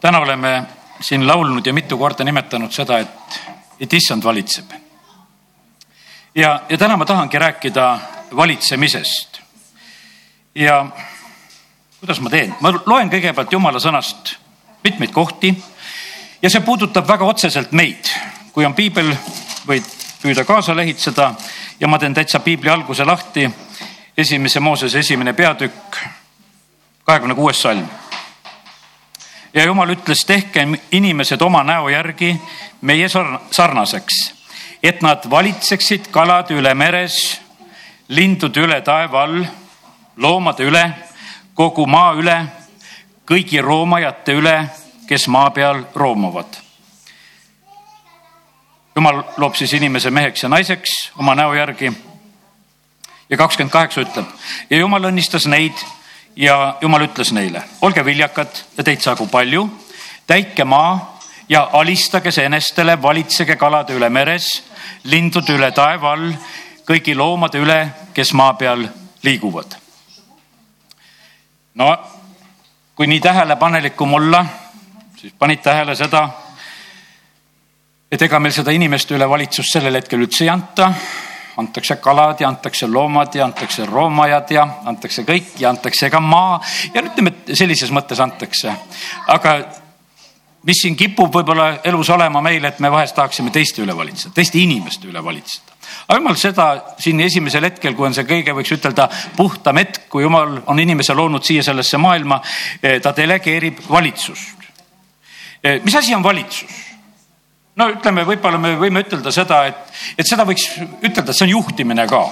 täna oleme siin laulnud ja mitu korda nimetanud seda, et, et issand valitseb. ja, ja täna ma tahangi rääkida valitsemisest. ja kuidas ma teen, ma loen kõigepealt jumala sõnast mitmeid kohti ja see puudutab väga otseselt meid. kui on piibel, võid püüda kaasa lehitseda ja ma teen täitsa piibli alguse lahti. esimese Moosese esimene peatükk, kahekümne kuues salm ja jumal ütles, tehke inimesed oma näo järgi meie sarnaseks, et nad valitseksid kalade üle meres, lindude üle taeva all, loomade üle, kogu maa üle, kõigi roomajate üle, kes maa peal roomavad. jumal loob siis inimese meheks ja naiseks oma näo järgi. ja kakskümmend kaheksa ütleb ja jumal õnnistas neid ja jumal ütles neile, olge viljakad ja teid saagu palju, täitke maa ja alistage seenestele, valitsege kalade üle meres, lindude üle taeva all, kõigi loomade üle, kes maa peal liiguvad. no kui nii tähelepanelikum olla, siis panid tähele seda, et ega meil seda inimeste üle valitsust sellel hetkel üldse ei anta antakse kalad ja antakse loomad ja antakse roomajad ja antakse kõik ja antakse ka maa ja ütleme, et sellises mõttes antakse. aga mis siin kipub võib-olla elus olema meil, et me vahest tahaksime teiste üle valitseda, teiste inimeste üle valitseda. aga jumal seda siin esimesel hetkel, kui on see kõige, võiks ütelda puhtam hetk, kui jumal on inimese loonud siia sellesse maailma, eh, ta delegeerib valitsust. Eh, mis asi on valitsus? No ütleme, võib-olla me võime ütelda seda, et, et seda võiks ütelda, et see on juhtimine ka.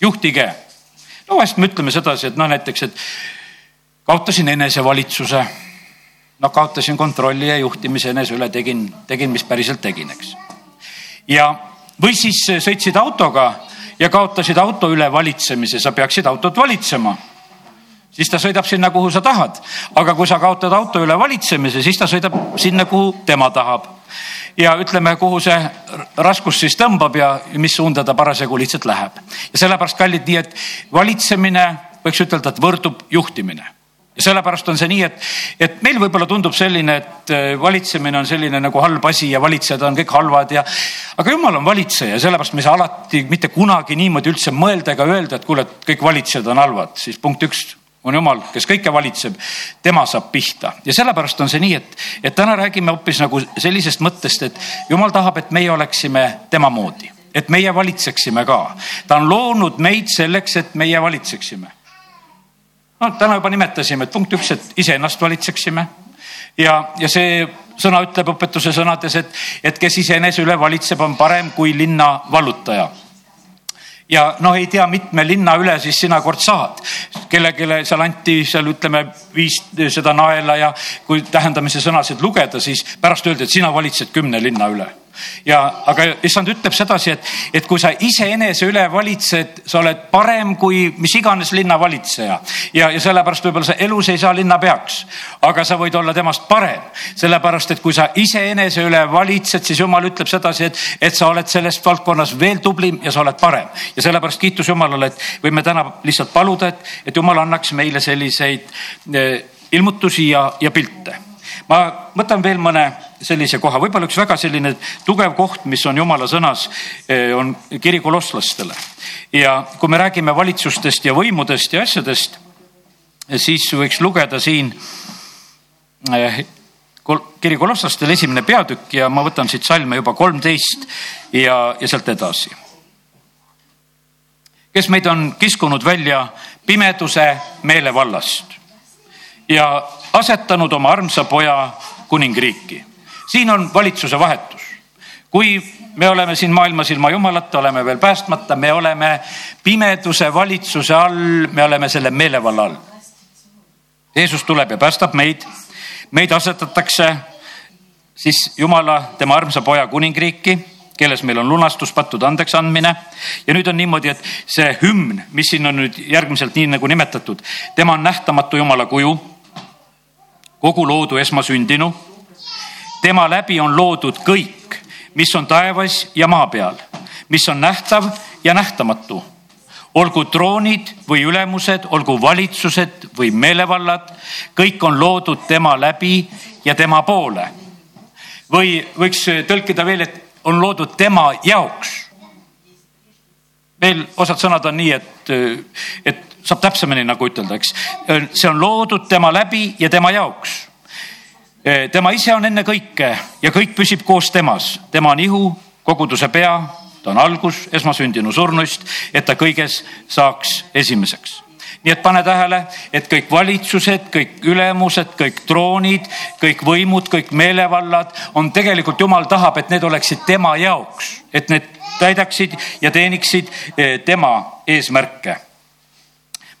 juhtige. no vahest me ütleme sedasi, et noh, näiteks, et kaotasin enesevalitsuse. no kaotasin kontrolli ja juhtimise enese üle, tegin, tegin, mis päriselt tegin, eks. ja, või siis sõitsid autoga ja kaotasid auto üle valitsemise, sa peaksid autot valitsema siis ta sõidab sinna, kuhu sa tahad. aga kui sa kaotad auto üle valitsemise, siis ta sõidab sinna, kuhu tema tahab ja ütleme, kuhu see raskus siis tõmbab ja mis suunda ta parasjagu lihtsalt läheb. ja sellepärast, kallid, nii et valitsemine võiks ütelda, et võrdub juhtimine ja sellepärast on see nii, et, et meil võib-olla tundub selline, et äh, valitsemine on selline nagu halb asi ja valitsejad on kõik halvad ja. aga jumal on valitseja ja sellepärast me ei saa alati mitte kunagi niimoodi üldse mõelda ega öelda, et kuule, et kõik valitsejad on halvad, siis punkt üks on jumal, kes kõike valitseb, tema saab pihta ja sellepärast on see nii, et, et täna räägime hoopis nagu sellisest mõttest, et jumal tahab, et meie oleksime tema moodi, et meie valitseksime ka. ta on loonud meid selleks, et meie valitseksime. no täna juba nimetasime, et punkt üks, et iseennast valitseksime ja, ja see sõna ütleb õpetuse sõnades, et, et kes iseenese üle valitseb, on parem kui linna vallutaja ja noh, ei tea, mitme linna üle siis sina kord saad. kellelegi seal anti seal ütleme viis seda naela ja kui tähendamise sõnasid lugeda, siis pärast öeldi, et sina valitsed kümne linna üle ja, aga issand ütleb sedasi, et, et kui sa iseenese üle valitsed, sa oled parem kui mis iganes linnavalitseja. ja, ja sellepärast võib-olla sa elus ei saa linnapeaks, aga sa võid olla temast parem. sellepärast, et kui sa iseenese üle valitsed, siis jumal ütleb sedasi, et, et sa oled selles valdkonnas veel tublim ja sa oled parem. ja sellepärast kiitus Jumalale, et võime täna lihtsalt paluda, et, et Jumal annaks meile selliseid eh, ilmutusi ja, ja pilte ma võtan veel mõne sellise koha, võib-olla üks väga selline tugev koht, mis on jumala sõnas, eh, on kiri kolosslastele. ja kui me räägime valitsustest ja võimudest ja asjadest, siis võiks lugeda siin eh, kiri kolosslastele esimene peatükk ja ma võtan siit salme juba kolmteist ja, ja sealt edasi. kes meid on kiskunud välja pimeduse meelevallast ja asetanud oma armsa poja kuningriiki. siin on valitsuse vahetus. kui me oleme siin maailmas ilma Jumalata, oleme veel päästmata, me oleme pimeduse valitsuse all, me oleme selle meelevalla all. Jeesus tuleb ja päästab meid. meid asetatakse siis Jumala, tema armsa poja kuningriiki kelles meil on lunastus, pattude andeks andmine. ja nüüd on niimoodi, et see hümn, mis siin on nüüd järgmiselt nii nagu nimetatud, tema on nähtamatu Jumala kuju kogu loodu esmasündinu. tema läbi on loodud kõik, mis on taevas ja maa peal, mis on nähtav ja nähtamatu. olgu troonid või ülemused, olgu valitsused või meelevallad, kõik on loodud tema läbi ja tema poole. või võiks tõlkida veel, et on loodud tema jaoks. veel osad sõnad on nii, et, et saab täpsemini nagu ütelda, eks. see on loodud tema läbi ja tema jaoks. tema ise on enne kõike ja kõik püsib koos temas, tema on ihu, koguduse pea, ta on algus esmasündinu surnuist, et ta kõiges saaks esimeseks nii et pane tähele, et kõik valitsused, kõik ülemused, kõik troonid, kõik võimud, kõik meelevallad on tegelikult jumal tahab, et need oleksid tema jaoks, et need täidaksid ja teeniksid eh, tema eesmärke.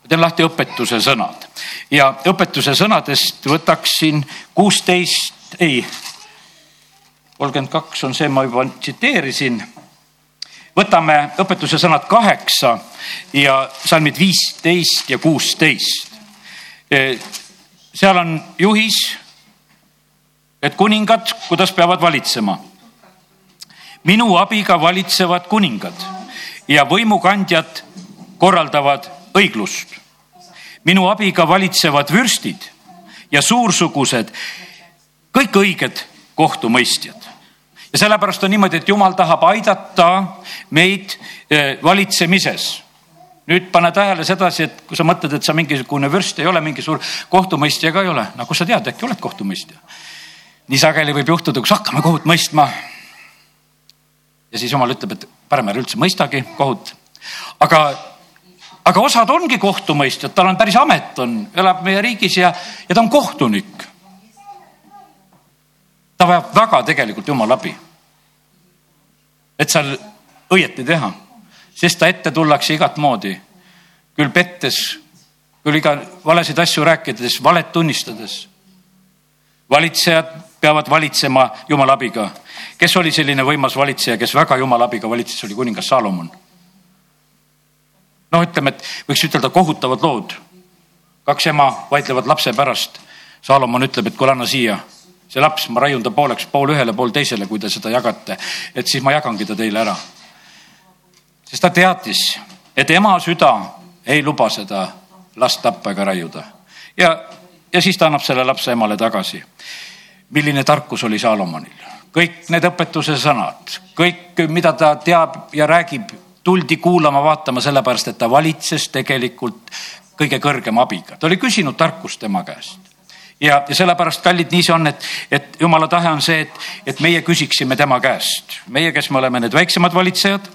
Teen lahti õpetuse sõnad ja õpetuse sõnadest võtaksin kuusteist, ei, kolmkümmend kaks on see, ma juba tsiteerisin võtame õpetuse sõnad kaheksa ja salmid viisteist ja kuusteist. E, seal on juhis, et kuningad, kuidas peavad valitsema. minu abiga valitsevad kuningad ja võimukandjad korraldavad õiglust. minu abiga valitsevad vürstid ja suursugused, kõik õiged kohtumõistjad ja sellepärast on niimoodi, et jumal tahab aidata meid eh, valitsemises nüüd pane tähele sedasi, et kui sa mõtled, et sa mingisugune vürst ei ole, mingi suur kohtumõistja ka ei ole, no kust sa tead, äkki oled kohtumõistja? nii sageli võib juhtuda, kus hakkame kohut mõistma. ja siis jumal ütleb, et parem ära üldse mõistagi kohut. aga, aga osad ongi kohtumõistjad, tal on päris amet on, elab meie riigis ja, ja ta on kohtunik. ta vajab väga tegelikult jumala abi et seal õieti teha, sest ta ette tullakse igat moodi, küll pettes, küll iga valesid asju rääkides, valet tunnistades. valitsejad peavad valitsema jumala abiga. kes oli selline võimas valitseja, kes väga jumala abiga valitses, oli kuningas Salomon. Noh, ütleme, et võiks ütelda kohutavad lood. kaks ema vaidlevad lapse pärast. Salomon ütleb, et kuule, anna siia see laps, ma raiun ta pooleks, pool ühele, pool teisele, kui te seda jagate, et siis ma jagangi ta teile ära. sest ta teadis, et ema süda ei luba seda last tappa ega raiuda ja, ja siis ta annab selle lapse emale tagasi. milline tarkus oli Saalomonil, kõik need õpetuse sõnad, kõik, mida ta teab ja räägib, tuldi kuulama, vaatama sellepärast, et ta valitses tegelikult kõige kõrgema abiga, ta oli küsinud tarkust tema käest. Ja, ja sellepärast, kallid, nii see on, et, et jumala tahe on see, et, et meie küsiksime tema käest, meie, kes me oleme need väiksemad valitsejad,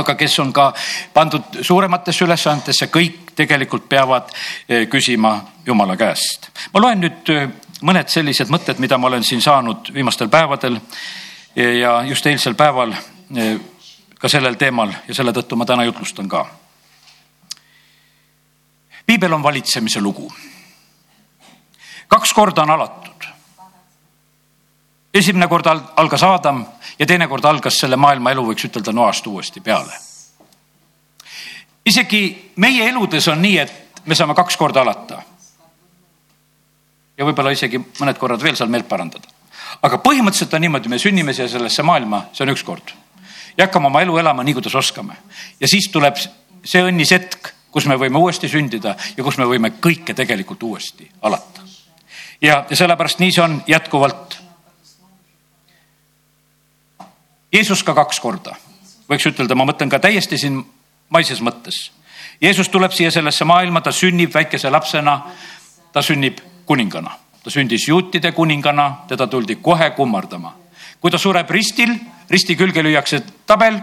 aga kes on ka pandud suurematesse ülesannetesse, kõik tegelikult peavad eh, küsima jumala käest. ma loen nüüd eh, mõned sellised mõtted, mida ma olen siin saanud viimastel päevadel ja just eilsel päeval eh, ka sellel teemal ja selle tõttu ma täna jutlustan ka. piibel on valitsemise lugu kaks korda on alatud. esimene kord algas Adam ja teine kord algas selle maailma elu, võiks ütelda noast uuesti peale. isegi meie eludes on nii, et me saame kaks korda alata. ja võib-olla isegi mõned korrad veel seal meelt parandada. aga põhimõtteliselt on niimoodi, me sünnime siia sellesse maailma, see on üks kord ja hakkame oma elu elama nii, kuidas oskame. ja siis tuleb see õnnis hetk, kus me võime uuesti sündida ja kus me võime kõike tegelikult uuesti alata ja, ja sellepärast nii see on jätkuvalt. Jeesus ka kaks korda, võiks ütelda, ma mõtlen ka täiesti siin maises mõttes. Jeesus tuleb siia sellesse maailma, ta sünnib väikese lapsena, ta sünnib kuningana, ta sündis juutide kuningana, teda tuldi kohe kummardama. kui ta sureb ristil, risti külge lüüakse tabel,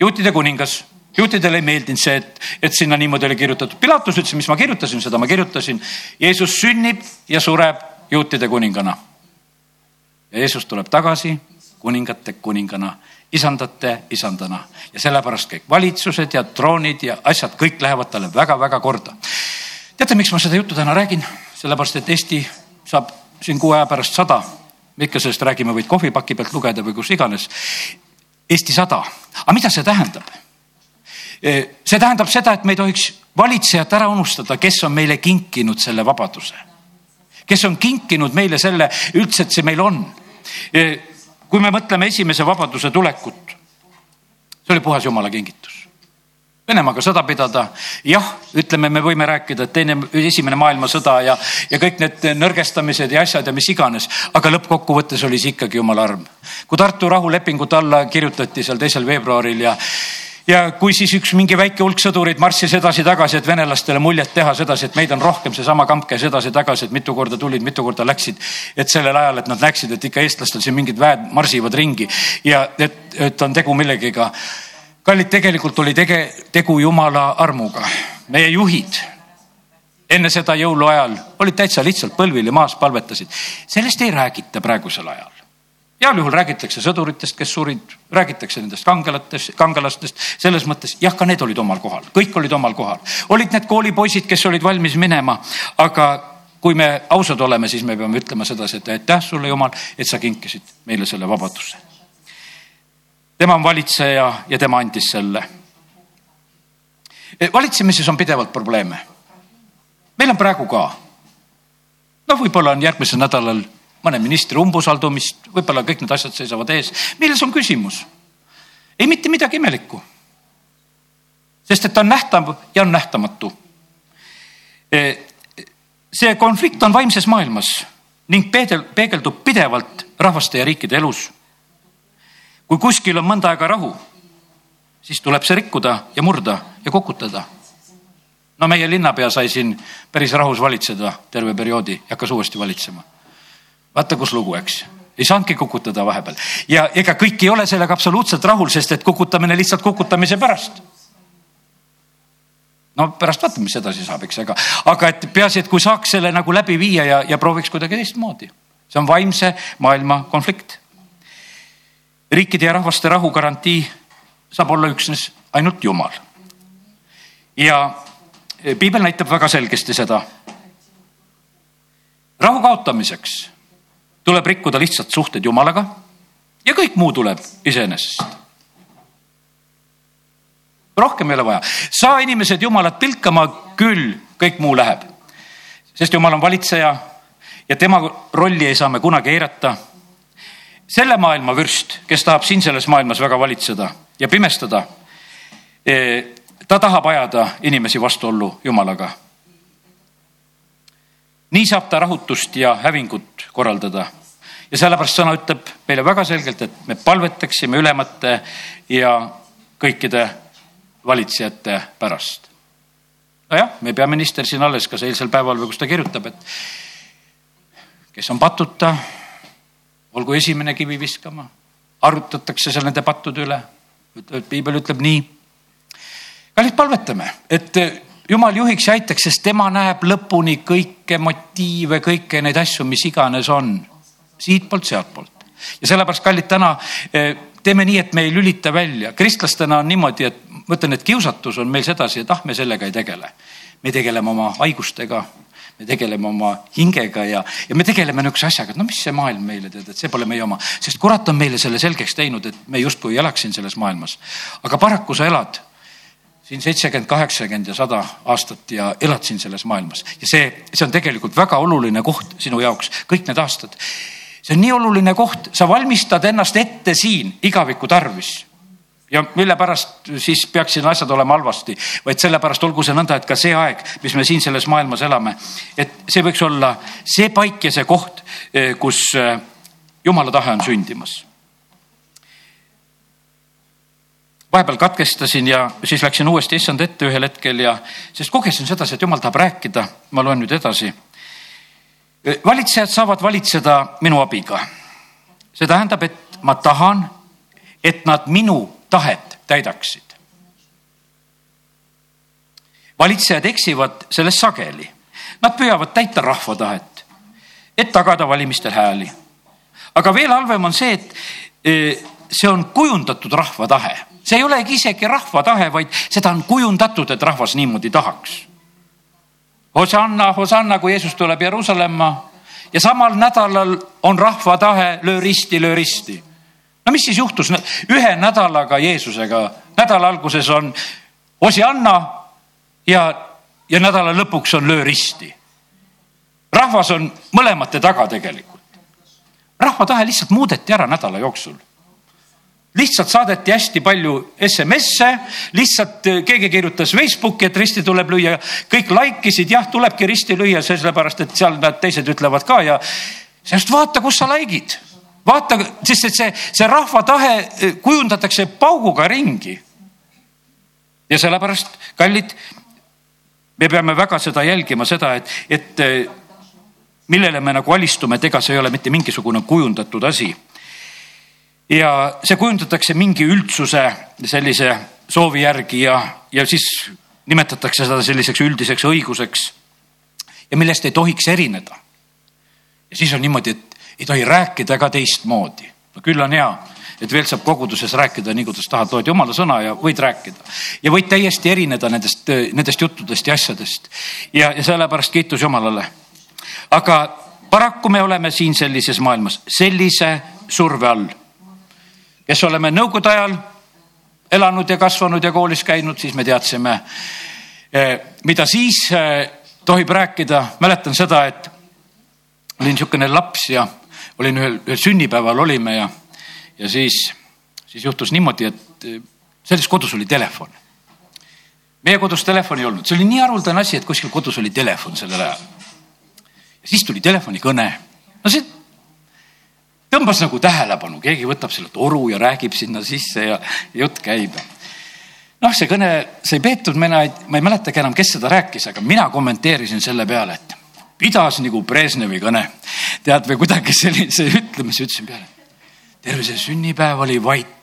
juutide kuningas juutidele ei meeldinud see, et, et sinna niimoodi oli kirjutatud. Pilatus ütles, mis ma kirjutasin, seda ma kirjutasin. Jeesus sünnib ja sureb juutide kuningana. ja Jeesus tuleb tagasi kuningate kuningana, isandate isandana ja sellepärast kõik valitsused ja troonid ja asjad, kõik lähevad talle väga-väga korda. teate, miks ma seda juttu täna räägin? sellepärast, et Eesti saab siin kuu aja pärast sada. Me ikka sellest räägime, võid kohvipaki pealt lugeda või kus iganes. Eesti sada, aga mida see tähendab? see tähendab seda, et me ei tohiks valitsejat ära unustada, kes on meile kinkinud selle vabaduse. kes on kinkinud meile selle üldse, et see meil on. kui me mõtleme esimese vabaduse tulekut, see oli puhas jumala kingitus. Venemaaga sõda pidada. jah, ütleme, me võime rääkida, et teine, esimene maailmasõda ja, ja kõik need nõrgestamised ja asjad ja mis iganes, aga lõppkokkuvõttes oli see ikkagi jumala arm. kui Tartu rahulepingut alla kirjutati seal teisel veebruaril ja ja kui siis üks mingi väike hulk sõdureid marssis edasi-tagasi, et venelastele muljet teha sedasi, et meid on rohkem, seesama kamp käis edasi-tagasi, et mitu korda tulid, mitu korda läksid. et sellel ajal, et nad näeksid, et ikka eestlastel siin mingid väed marsivad ringi ja et, et on tegu millegiga kallid, tegelikult oli tege, tegu jumala armuga. meie juhid enne seda jõuluajal olid täitsa lihtsalt põlvil ja maas palvetasid. sellest ei räägita praegusel ajal. heal juhul räägitakse sõduritest, kes surid, räägitakse nendest kangelatest, kangelastest, selles mõttes jah, ka need olid omal kohal, kõik olid omal kohal. olid need koolipoisid, kes olid valmis minema, aga kui me ausad oleme, siis me peame ütlema sedasi, et aitäh sulle, Jumal, et sa kinkisid meile selle vabaduse tema on valitseja ja tema andis selle. valitsemises on pidevalt probleeme. meil on praegu ka. noh, võib-olla on järgmisel nädalal mõne ministri umbusaldumist, võib-olla kõik need asjad seisavad ees. milles on küsimus? ei mitte midagi imelikku. sest et ta on nähtav ja on nähtamatu. see konflikt on vaimses maailmas ning peegeldub pidevalt rahvaste ja riikide elus kui kuskil on mõnda aega rahu, siis tuleb see rikkuda ja murda ja kukutada. no meie linnapea sai siin päris rahus valitseda terve perioodi ja hakkas uuesti valitsema. vaata, kus lugu, eks ei saanudki kukutada vahepeal ja ega kõik ei ole sellega absoluutselt rahul, sest et kukutamine lihtsalt kukutamise pärast. no pärast vaatame, mis edasi saab, eks, aga, aga et peaasi, et kui saaks selle nagu läbi viia ja, ja prooviks kuidagi teistmoodi. see on vaimse maailma konflikt riikide ja rahvaste rahu garantii saab olla üksnes ainult Jumal. ja piibel näitab väga selgesti seda. rahu kaotamiseks tuleb rikkuda lihtsalt suhted Jumalaga ja kõik muu tuleb iseenesest. rohkem ei ole vaja, saa inimesed Jumalat pilkama, küll kõik muu läheb. sest Jumal on valitseja ja tema rolli ei saa me kunagi eirata selle maailma vürst, kes tahab siin selles maailmas väga valitseda ja pimestada, e, ta tahab ajada inimesi vastuollu Jumalaga. nii saab ta rahutust ja hävingut korraldada. ja sellepärast sõna ütleb meile väga selgelt, et me palvetaksime ülemate ja kõikide valitsejate pärast. nojah, meie peaminister siin alles, kas eilsel päeval või kus ta kirjutab, et kes on patuta olgu esimene kivi viskama, arutatakse seal nende pattude üle. piibel ütleb nii. kallid, palvetame, et jumal juhiks ja aitaks, sest tema näeb lõpuni kõike motiive, kõiki neid asju, mis iganes on siitpoolt, sealtpoolt. ja sellepärast, kallid, täna eh, teeme nii, et me ei lülita välja. kristlastena on niimoodi, et ma ütlen, et kiusatus on meil sedasi, et ah, me sellega ei tegele. me tegeleme oma haigustega me tegeleme oma hingega ja, ja me tegeleme niisuguse asjaga, et no mis see maailm meile tead, et see pole meie oma, sest kurat on meile selle selgeks teinud, et me justkui elaks siin selles maailmas. aga paraku sa elad siin seitsekümmend, kaheksakümmend ja sada aastat ja elad siin selles maailmas ja see, see on tegelikult väga oluline koht sinu jaoks, kõik need aastad. see on nii oluline koht, sa valmistad ennast ette siin igaviku tarvis ja mille pärast siis peaksid asjad olema halvasti, vaid sellepärast olgu see nõnda, et ka see aeg, mis me siin selles maailmas elame, et see võiks olla see paik ja see koht, eh, kus eh, jumala tahe on sündimas. vahepeal katkestasin ja siis läksin uuesti issand ette ühel hetkel ja, sest kogesin sedasi, et jumal tahab rääkida, ma loen nüüd edasi. Eh, valitsejad saavad valitseda minu abiga. see tähendab, et ma tahan, et nad minu tahet täidaksid. valitsejad eksivad selles sageli. Nad püüavad täita rahva tahet, et tagada valimistel hääli. aga veel halvem on see, et e, see on kujundatud rahva tahe, see ei olegi isegi rahva tahe, vaid seda on kujundatud, et rahvas niimoodi tahaks. Hosanna, Hosanna, kui Jeesus tuleb Jeruusalemma ja samal nädalal on rahva tahe, löö risti, löö risti no mis siis juhtus ühe nädalaga Jeesusega? nädala alguses on Osianna ja, ja nädala lõpuks on löö risti. rahvas on mõlemate taga tegelikult. rahva tahe lihtsalt muudeti ära nädala jooksul. lihtsalt saadeti hästi palju SMS-e, lihtsalt keegi kirjutas Facebooki, et risti tuleb lüüa, kõik like isid, jah, tulebki risti lüüa, sellepärast et seal nad teised ütlevad ka ja sellest vaata, kus sa like'id. Vaata, sest et see, see rahva tahe äh, kujundatakse pauguga ringi. ja sellepärast, kallid, me peame väga seda jälgima, seda, et, et äh, millele me nagu alistume, et ega see ei ole mitte mingisugune kujundatud asi ja see kujundatakse mingi üldsuse sellise soovi järgi ja, ja siis nimetatakse seda selliseks üldiseks õiguseks ja millest ei tohiks erineda. Siis on niimoodi, et ei tohi rääkida ka teistmoodi. no küll on hea, et veel saab koguduses rääkida nii, kuidas tahad, loed jumala sõna ja võid rääkida. ja võid täiesti erineda nendest, nendest juttudest ja asjadest. ja, ja sellepärast kiitus Jumalale. aga paraku me oleme siin sellises maailmas sellise surve all kes oleme nõukogude ajal elanud ja kasvanud ja koolis käinud, siis me teadsime, eh, mida siis eh, tohib rääkida. mäletan seda, et olin niisugune laps ja olin ühel, ühel sünnipäeval olime ja, ja siis, siis juhtus niimoodi, et eh, selles kodus oli telefon. meie kodus telefoni ei olnud, see oli nii haruldane asi, et kuskil kodus oli telefon sellel ajal. ja siis tuli telefonikõne. no see tõmbas nagu tähelepanu, keegi võtab selle toru ja räägib sinna sisse ja jutt käib. noh, see kõne sai peetud, mina ei, ma ei mäletagi enam, kes seda rääkis, aga mina kommenteerisin selle peale, et pidas nagu Brežnevi kõne. tead, või kuidagi sellise ütlemise ütlesin peale. terve see sünnipäev oli vait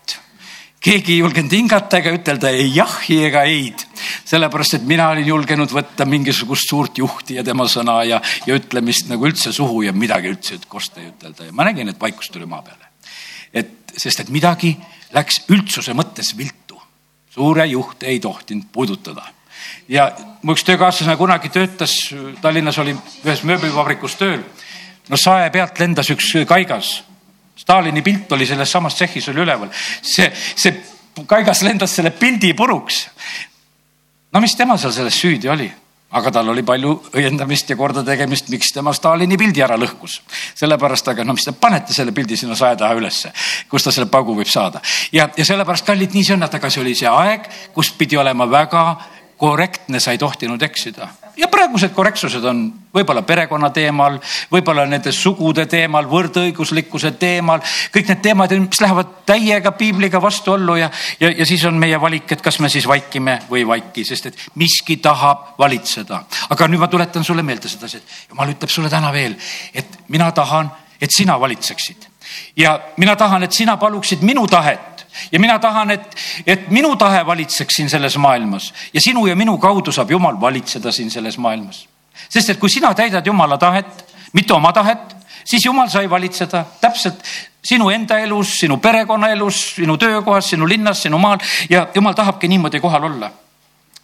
keegi ei julgenud hingata ega ütelda ei jahhi ega eid, sellepärast et mina olin julgenud võtta mingisugust suurt juhti ja tema sõna ja, ja ütlemist nagu üldse suhu ja midagi üldse kosta ei ütelda ja ma nägin, et vaikus tuli maa peale. et sest, et midagi läks üldsuse mõttes viltu. suure juht ei tohtinud puudutada ja mu üks töökaaslane kunagi töötas, Tallinnas oli ühes mööblivabrikus tööl. no sae pealt lendas üks kaigas Stalini pilt oli selles samas tsehhis oli üleval. see, see kaigas lendas selle pildi puruks. no mis tema seal selles süüdi oli? aga tal oli palju õiendamist ja kordategemist, miks tema Stalini pildi ära lõhkus. sellepärast, aga no mis te panete selle pildi sinna sae taha ülesse, kus ta selle paugu võib saada. ja, ja sellepärast, kallid, nii see on, et aga see oli see aeg, kus pidi olema väga korrektne, sa ei tohtinud eksida ja praegused korrektsused on võib-olla perekonna teemal, võib-olla nende sugude teemal, võrdõiguslikkuse teemal, kõik need teemad, mis lähevad täiega piibliga vastuollu ja, ja, ja siis on meie valik, et kas me siis vaikime või ei vaiki, sest et miski tahab valitseda. aga nüüd ma tuletan sulle meelde sedasi, et jumal ütleb sulle täna veel, et mina tahan, et sina valitseksid ja mina tahan, et sina paluksid minu tahet ja mina tahan, et, et minu tahe valitseks siin selles maailmas. Ja sinu ja minu kaudu saab Jumal valitseda siin selles maailmas. sest et kui sina täidad Jumala tahet, mitte oma tahet, siis Jumal sai valitseda täpselt sinu enda elus, sinu perekonnaelus, sinu töökohas, sinu linnas, sinu maal. Ja Jumal tahabki niimoodi kohal olla.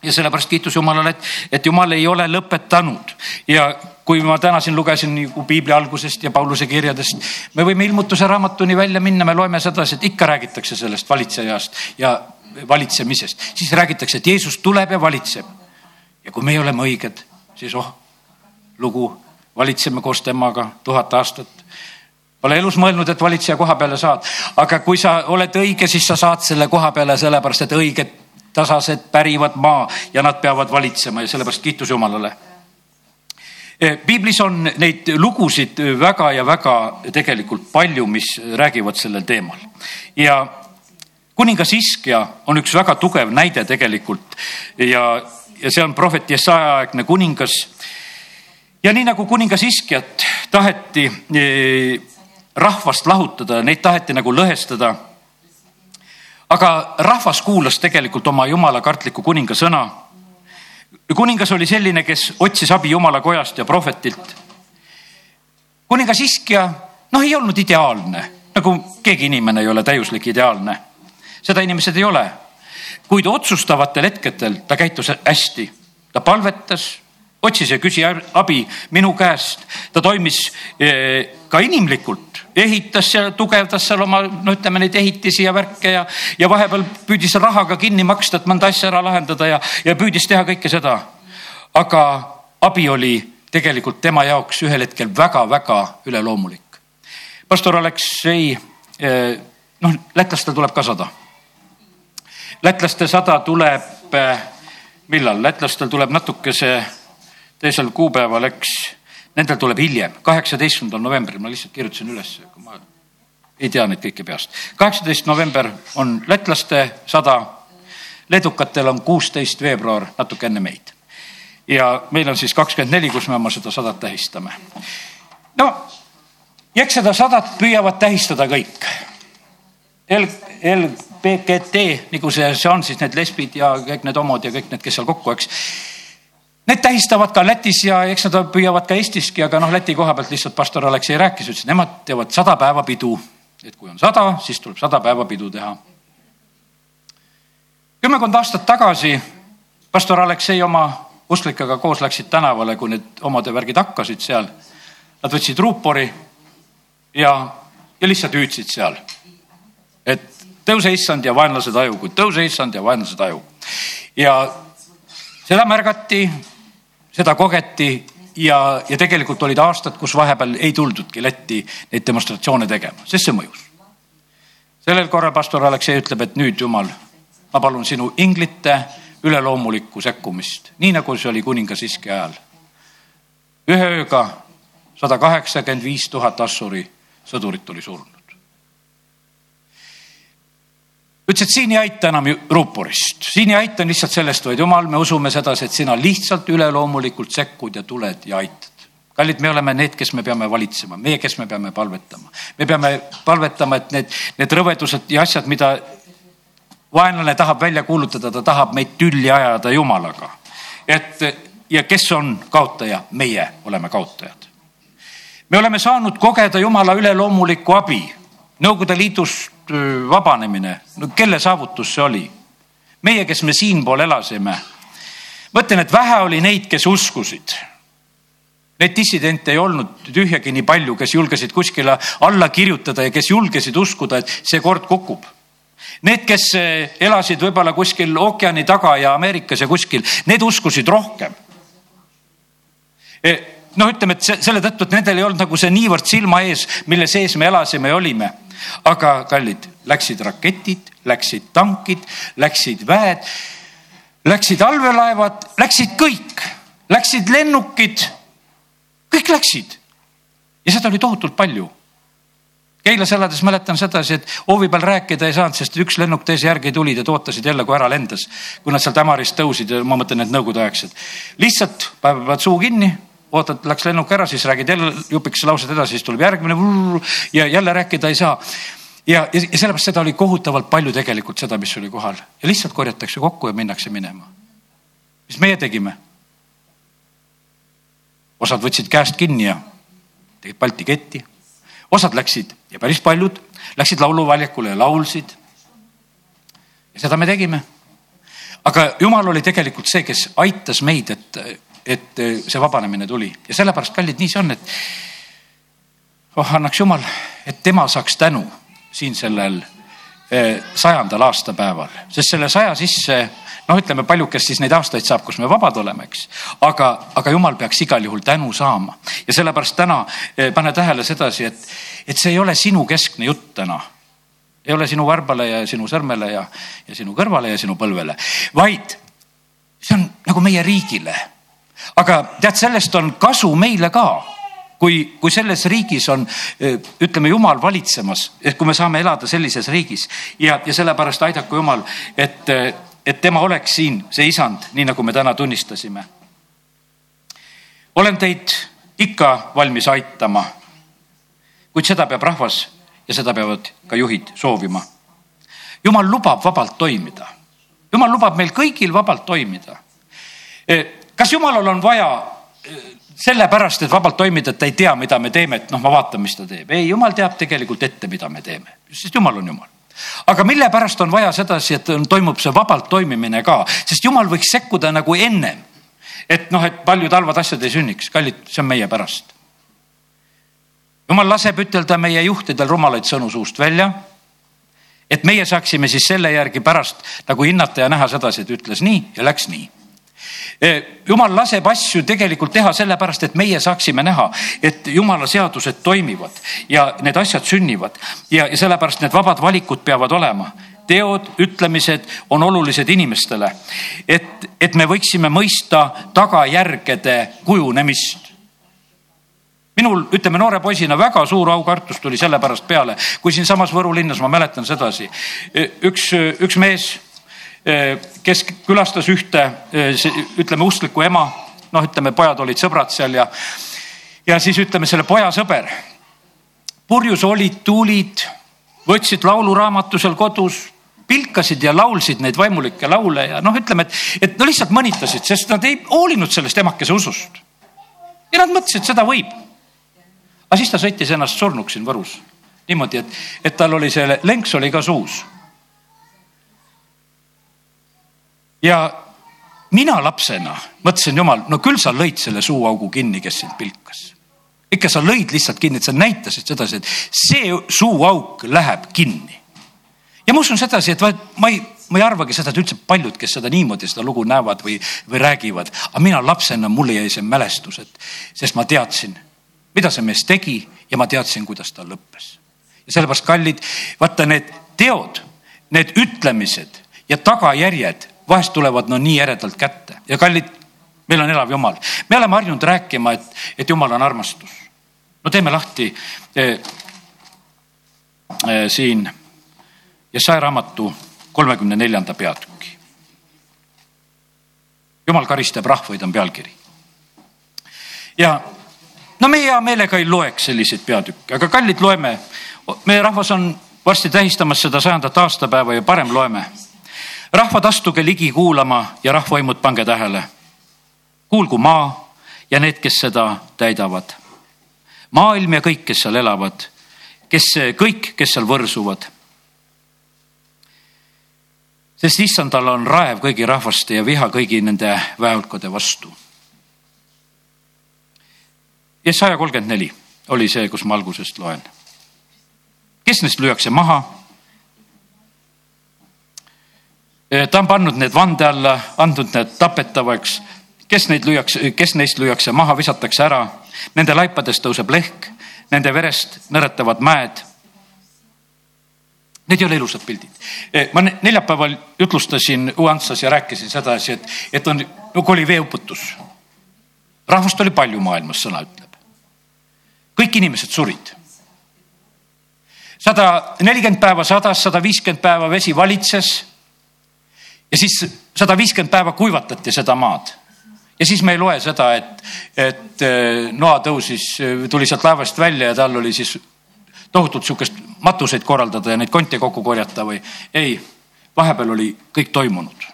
Ja sellepärast kiitus Jumalale, et, et Jumal ei ole lõpetanud. Ja kui ma täna siin lugesin nagu piibli algusest ja Pauluse kirjadest, me võime ilmutuse raamatuni välja minna, me loeme sedasi, et ikka räägitakse sellest valitsejast ja valitsemisest, siis räägitakse, et Jeesus tuleb ja valitseb. ja kui meie oleme õiged, siis oh, lugu, valitseme koos temaga tuhat aastat. Pole elus mõelnud, et valitseja koha peale saad, aga kui sa oled õige, siis sa saad selle koha peale, sellepärast et õiged tasased pärivad maa ja nad peavad valitsema ja sellepärast kiitus Jumalale piiblis on neid lugusid väga ja väga tegelikult palju, mis räägivad sellel teemal ja kuningas Iskja on üks väga tugev näide tegelikult ja, ja see on prohvet Jesaja aegne kuningas. ja nii nagu kuningas Iskjat taheti rahvast lahutada, neid taheti nagu lõhestada. aga rahvas kuulas tegelikult oma jumala kartliku kuninga sõna kuningas oli selline, kes otsis abi jumala kojast ja prohvetilt. kuningas Iskja, noh, ei olnud ideaalne, nagu keegi inimene ei ole täiuslik ideaalne. seda inimesed ei ole. kuid otsustavatel hetkedel ta käitus hästi, ta palvetas, otsis ja küsi abi minu käest, ta toimis eh, ka inimlikult ehitas ja tugevdas seal oma, no ütleme neid ehitisi ja värke ja, ja vahepeal püüdis rahaga kinni maksta, et mõnda asja ära lahendada ja, ja püüdis teha kõike seda. aga abi oli tegelikult tema jaoks ühel hetkel väga-väga üleloomulik. pastor Aleksei eh, noh, lätlastel tuleb ka sada. lätlaste sada tuleb, millal, lätlastel tuleb natukese teisel kuupäeval, eks, nendel tuleb hiljem, kaheksateistkümnendal novembril, ma lihtsalt kirjutasin üles, ma ei tea neid kõiki peast. kaheksateist november on lätlaste sada, leedukatel on kuusteist veebruar, natuke enne meid. ja meil on siis kakskümmend neli, kus me oma seda sadat tähistame. no ja eks seda sadat püüavad tähistada kõik. L, LBGT, nagu see, see on siis need lesbid ja kõik need homod ja kõik need, kes seal kokku, eks. Need tähistavad ka Lätis ja eks nad püüavad ka Eestiski, aga noh, Läti koha pealt lihtsalt pastor Aleksei rääkis, ütles, et nemad teevad sada päeva pidu. et kui on sada, siis tuleb sada päeva pidu teha. kümmekond aastat tagasi pastor Aleksei oma usklikega koos läksid tänavale, kui need omade värgid hakkasid seal. Nad võtsid ruupori ja, ja lihtsalt hüüdsid seal. et tõuse issand ja vaenlased aju, tõuse issand ja vaenlased aju. ja seda märgati, seda kogeti ja, ja tegelikult olid aastad, kus vahepeal ei tuldudki Lätti neid demonstratsioone tegema, sest see mõjus. sellel korral pastor Aleksei ütleb, et nüüd jumal, ma palun sinu inglite üleloomulikku sekkumist, nii nagu see oli kuningas Iski ajal. ühe ööga sada kaheksakümmend viis tuhat assuri sõdurit oli surnud. Ütles, et siin ei aita enam ruuporist, siin ei aita lihtsalt sellest, vaid jumal, me usume sedasi, et sina lihtsalt üleloomulikult sekkud ja tuled ja aitad kallid, me oleme need, kes me peame valitsema, meie, kes me peame palvetama. me peame palvetama, et need, need rõvedused ja asjad, mida vaenlane tahab välja kuulutada, ta tahab meid tülli ajada Jumalaga. et ja kes on kaotaja, meie oleme kaotajad me oleme saanud kogeda Jumala üleloomulikku abi. Nõukogude Liidust vabanemine, no kelle saavutus see oli? meie, kes me siinpool elasime. mõtlen, et vähe oli neid, kes uskusid. Neid dissidente ei olnud tühjagi nii palju, kes julgesid kuskile alla kirjutada ja kes julgesid uskuda, et see kord kukub. Need, kes elasid võib-olla kuskil ookeani taga ja Ameerikas ja kuskil, need uskusid rohkem e noh, ütleme, et selle tõttu, et nendel ei olnud nagu see niivõrd silma ees, mille sees me elasime ja olime. Aga kallid, läksid raketid, läksid tankid, läksid väed, läksid allveelaevad, läksid kõik, läksid lennukid, kõik läksid. ja seda oli tohutult palju Keilas elades mäletan sedasi, et hoovi peal rääkida ei saanud, sest üks lennuk teise järgi tulid ja ootasid jälle, kui ära lendas. kui nad sealt Ämarist tõusid ja ma mõtlen, need nõukogudeaegsed. lihtsalt panevad suu kinni, ootad, läks lennuk ära, siis räägid jälle jupikese lauset edasi, siis tuleb järgmine ja jälle rääkida ei saa. ja, ja, ja sellepärast seda oli kohutavalt palju tegelikult seda, mis oli kohal ja lihtsalt korjatakse kokku ja minnakse minema. mis meie tegime? osad võtsid käest kinni ja tegid Balti ketti, osad läksid ja päris paljud läksid lauluväljakule ja laulsid. ja seda me tegime. aga jumal oli tegelikult see, kes aitas meid, et et eh, see vabanemine tuli. Ja sellepärast, kallid, nii see on, et oh, annaks jumal, et tema saaks tänu siin sellel eh, sajandal aastapäeval, sest selle saja sisse noh, ütleme paljud, kes siis neid aastaid saab, kus me vabad oleme, eks. aga, aga jumal peaks igal juhul tänu saama. Ja sellepärast täna eh, pane tähele sedasi, et, et see ei ole sinu keskne jutt täna. ei ole sinu varbale ja sinu sõrmele ja, ja sinu kõrvale ja sinu põlvele, vaid see on nagu meie riigile aga tead, sellest on kasu meile ka kui, kui selles riigis on, ütleme, jumal valitsemas, et kui me saame elada sellises riigis ja, ja sellepärast aidaku jumal, et, et tema oleks siin, see isand, nii nagu me täna tunnistasime. olen teid ikka valmis aitama. kuid seda peab rahvas ja seda peavad ka juhid soovima. jumal lubab vabalt toimida. jumal lubab meil kõigil vabalt toimida kas jumalal on vaja eh, sellepärast, et vabalt toimida, et ta ei tea, mida me teeme, et noh, ma vaatan, mis ta teeb. ei, jumal teab tegelikult ette, mida me teeme, sest jumal on jumal. aga mille pärast on vaja sedasi, et toimub see vabalt toimimine ka, sest jumal võiks sekkuda nagu ennem. et noh, et paljud halvad asjad ei sünniks, kallid, see on meie pärast. jumal laseb ütelda meie juhtidel rumalaid sõnu suust välja. et meie saaksime siis selle järgi pärast nagu hinnata ja näha sedasi, et ütles nii ja läks nii jumal laseb asju tegelikult teha sellepärast, et meie saaksime näha, et jumala seadused toimivad ja need asjad sünnivad ja, ja sellepärast need vabad valikud peavad olema. Teod, ütlemised on olulised inimestele, et, et me võiksime mõista tagajärgede kujunemist. Minul, ütleme noore poisina väga suur aukartus tuli sellepärast peale, kui siinsamas Võru linnas, ma mäletan sedasi, üks, üks mees, kes külastas ühte, ütleme usklikku ema, noh, ütleme, pojad olid sõbrad seal ja, ja siis ütleme selle poja sõber. purjus olid, tulid, võtsid lauluraamatu seal kodus, pilkasid ja laulsid neid vaimulikke laule ja noh, ütleme, et, et no lihtsalt mõnitasid, sest nad ei hoolinud sellest emakese usust. ja nad mõtlesid, seda võib aga siis ta sõitis ennast surnuks siin Võrus niimoodi, et, et tal oli see lenks oli ka suus. Ja mina lapsena mõtlesin, jumal, no küll sa lõid selle suuaugu kinni, kes sind pilkas. ikka sa lõid lihtsalt kinni, et sa näitasid sedasi, et see suuauk läheb kinni. ja ma usun sedasi, et vaat ma ei, ma ei arvagi seda, et üldse paljud, kes seda niimoodi seda lugu näevad või, või räägivad, aga mina lapsena, mulle jäi see mälestus, et sest ma teadsin mida see mees tegi ja ma teadsin, kuidas ta lõppes. ja sellepärast, kallid, vaata need teod, need ütlemised ja tagajärjed vahest tulevad no nii eredalt kätte ja kallid, meil on elav Jumal, me oleme harjunud rääkima, et, et Jumal on armastus. no teeme lahti eh, eh, siin Jesaja raamatu kolmekümne neljanda peatüki. jumal karistab rahvaid, on pealkiri. ja no me hea meelega ei loeks selliseid peatükke, aga kallid, loeme. meie rahvas on varsti tähistamas seda sajandat aastapäeva ja parem loeme. Rahvad, astuge ligi kuulama ja rahvaimud, pange tähele. kuulgu maa ja need, kes seda täidavad. maailm ja kõik, kes seal elavad, kes kõik, kes seal võrsuvad sest issandal on raev kõigi rahvaste ja viha kõigi nende väehulkade vastu ja saja kolmkümmend neli oli see, kus ma algusest loen. kes neist lüüakse maha? Ta on pannud need vande alla, andnud need tapetavaks. kes neid lüüakse, kes neist lüüakse maha, visatakse ära. Nende laipadest tõuseb lehk, nende verest nõretavad mäed. Need ei ole ilusad pildid. ma neljapäeval jutlustasin Uantsas ja rääkisin sedasi, et, et on, nagu oli veeuputus. rahvast oli palju maailmas, sõna ütleb kõik inimesed surid. sada nelikümmend päeva sadas, sada viiskümmend päeva vesi valitses. Ja siis sada viiskümmend päeva kuivatati seda maad ja siis me ei loe seda, et, et eh, Noa tõusis, tuli sealt laevast välja ja tal oli siis tohutult sihukest matuseid korraldada ja neid konte kokku korjata või ei, vahepeal oli kõik toimunud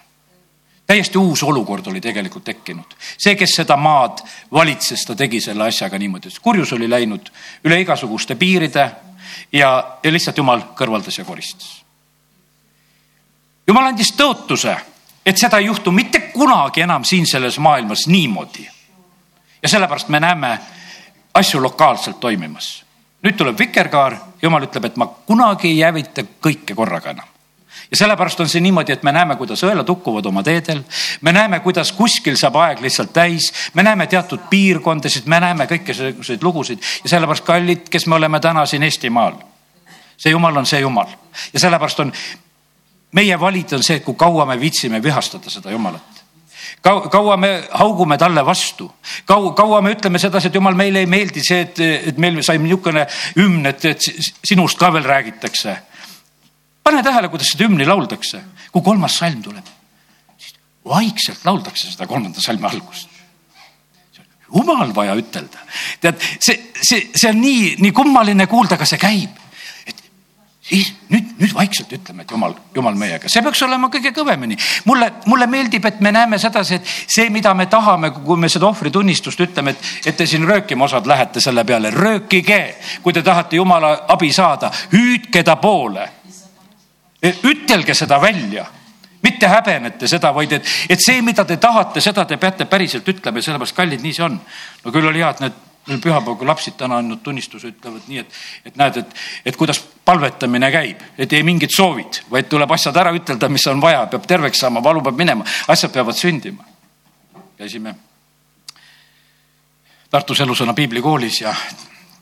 täiesti uus olukord oli tegelikult tekkinud. see, kes seda maad valitses, ta tegi selle asjaga niimoodi, et kurjus oli läinud üle igasuguste piiride ja, ja lihtsalt jumal kõrvaldas ja koristas. Jumal andis tõotuse, et seda ei juhtu mitte kunagi enam siin selles maailmas niimoodi. ja sellepärast me näeme asju lokaalselt toimimas. nüüd tuleb vikerkaar, jumal ütleb, et ma kunagi ei hävita kõike korraga enam ja sellepärast on see niimoodi, et me näeme, kuidas õelad hukkuvad oma teedel. me näeme, kuidas kuskil saab aeg lihtsalt täis, me näeme teatud piirkondasid, me näeme kõiki selliseid lugusid ja sellepärast kallid, kes me oleme täna siin Eestimaal. see jumal on see jumal ja sellepärast on meie valida on see, kui kaua me viitsime vihastada seda jumalat. Kaua, kaua me haugume talle vastu, kaua, kaua me ütleme sedasi, et jumal, meile ei meeldi see, et, et meil sai niisugune hümn, et, et sinust ka veel räägitakse. Pane tähele, kuidas seda hümni lauldakse, kui kolmas salm tuleb, siis vaikselt lauldakse seda kolmanda salmi algust. Jumal vaja ütelda. tead, see, see, see on nii, nii kummaline kuulda, aga see käib. Siis nüüd, nüüd vaikselt ütleme, et jumal, jumal meiega, see peaks olema kõige kõvemini. mulle, mulle meeldib, et me näeme sedasi, et see, mida me tahame, kui me seda ohvritunnistust ütleme, et, et te siin röökima osad lähete selle peale, röökige, kui te tahate jumala abi saada, hüüdke ta poole. Ütelge seda välja, mitte häbenete seda, vaid et, et see, mida te tahate, seda te peate päriselt ütlema. Ja sellepärast, kallid, nii see on. no küll oli hea, et need pühapäeval, kui lapsed täna andnud tunnistuse, ütlevad nii, et, et näed, et, et kuidas palvetamine käib, et ei mingid soovid, vaid tuleb asjad ära ütelda, mis on vaja, peab terveks saama, valu peab minema, asjad peavad sündima. käisime Tartus Elusõna piiblikoolis ja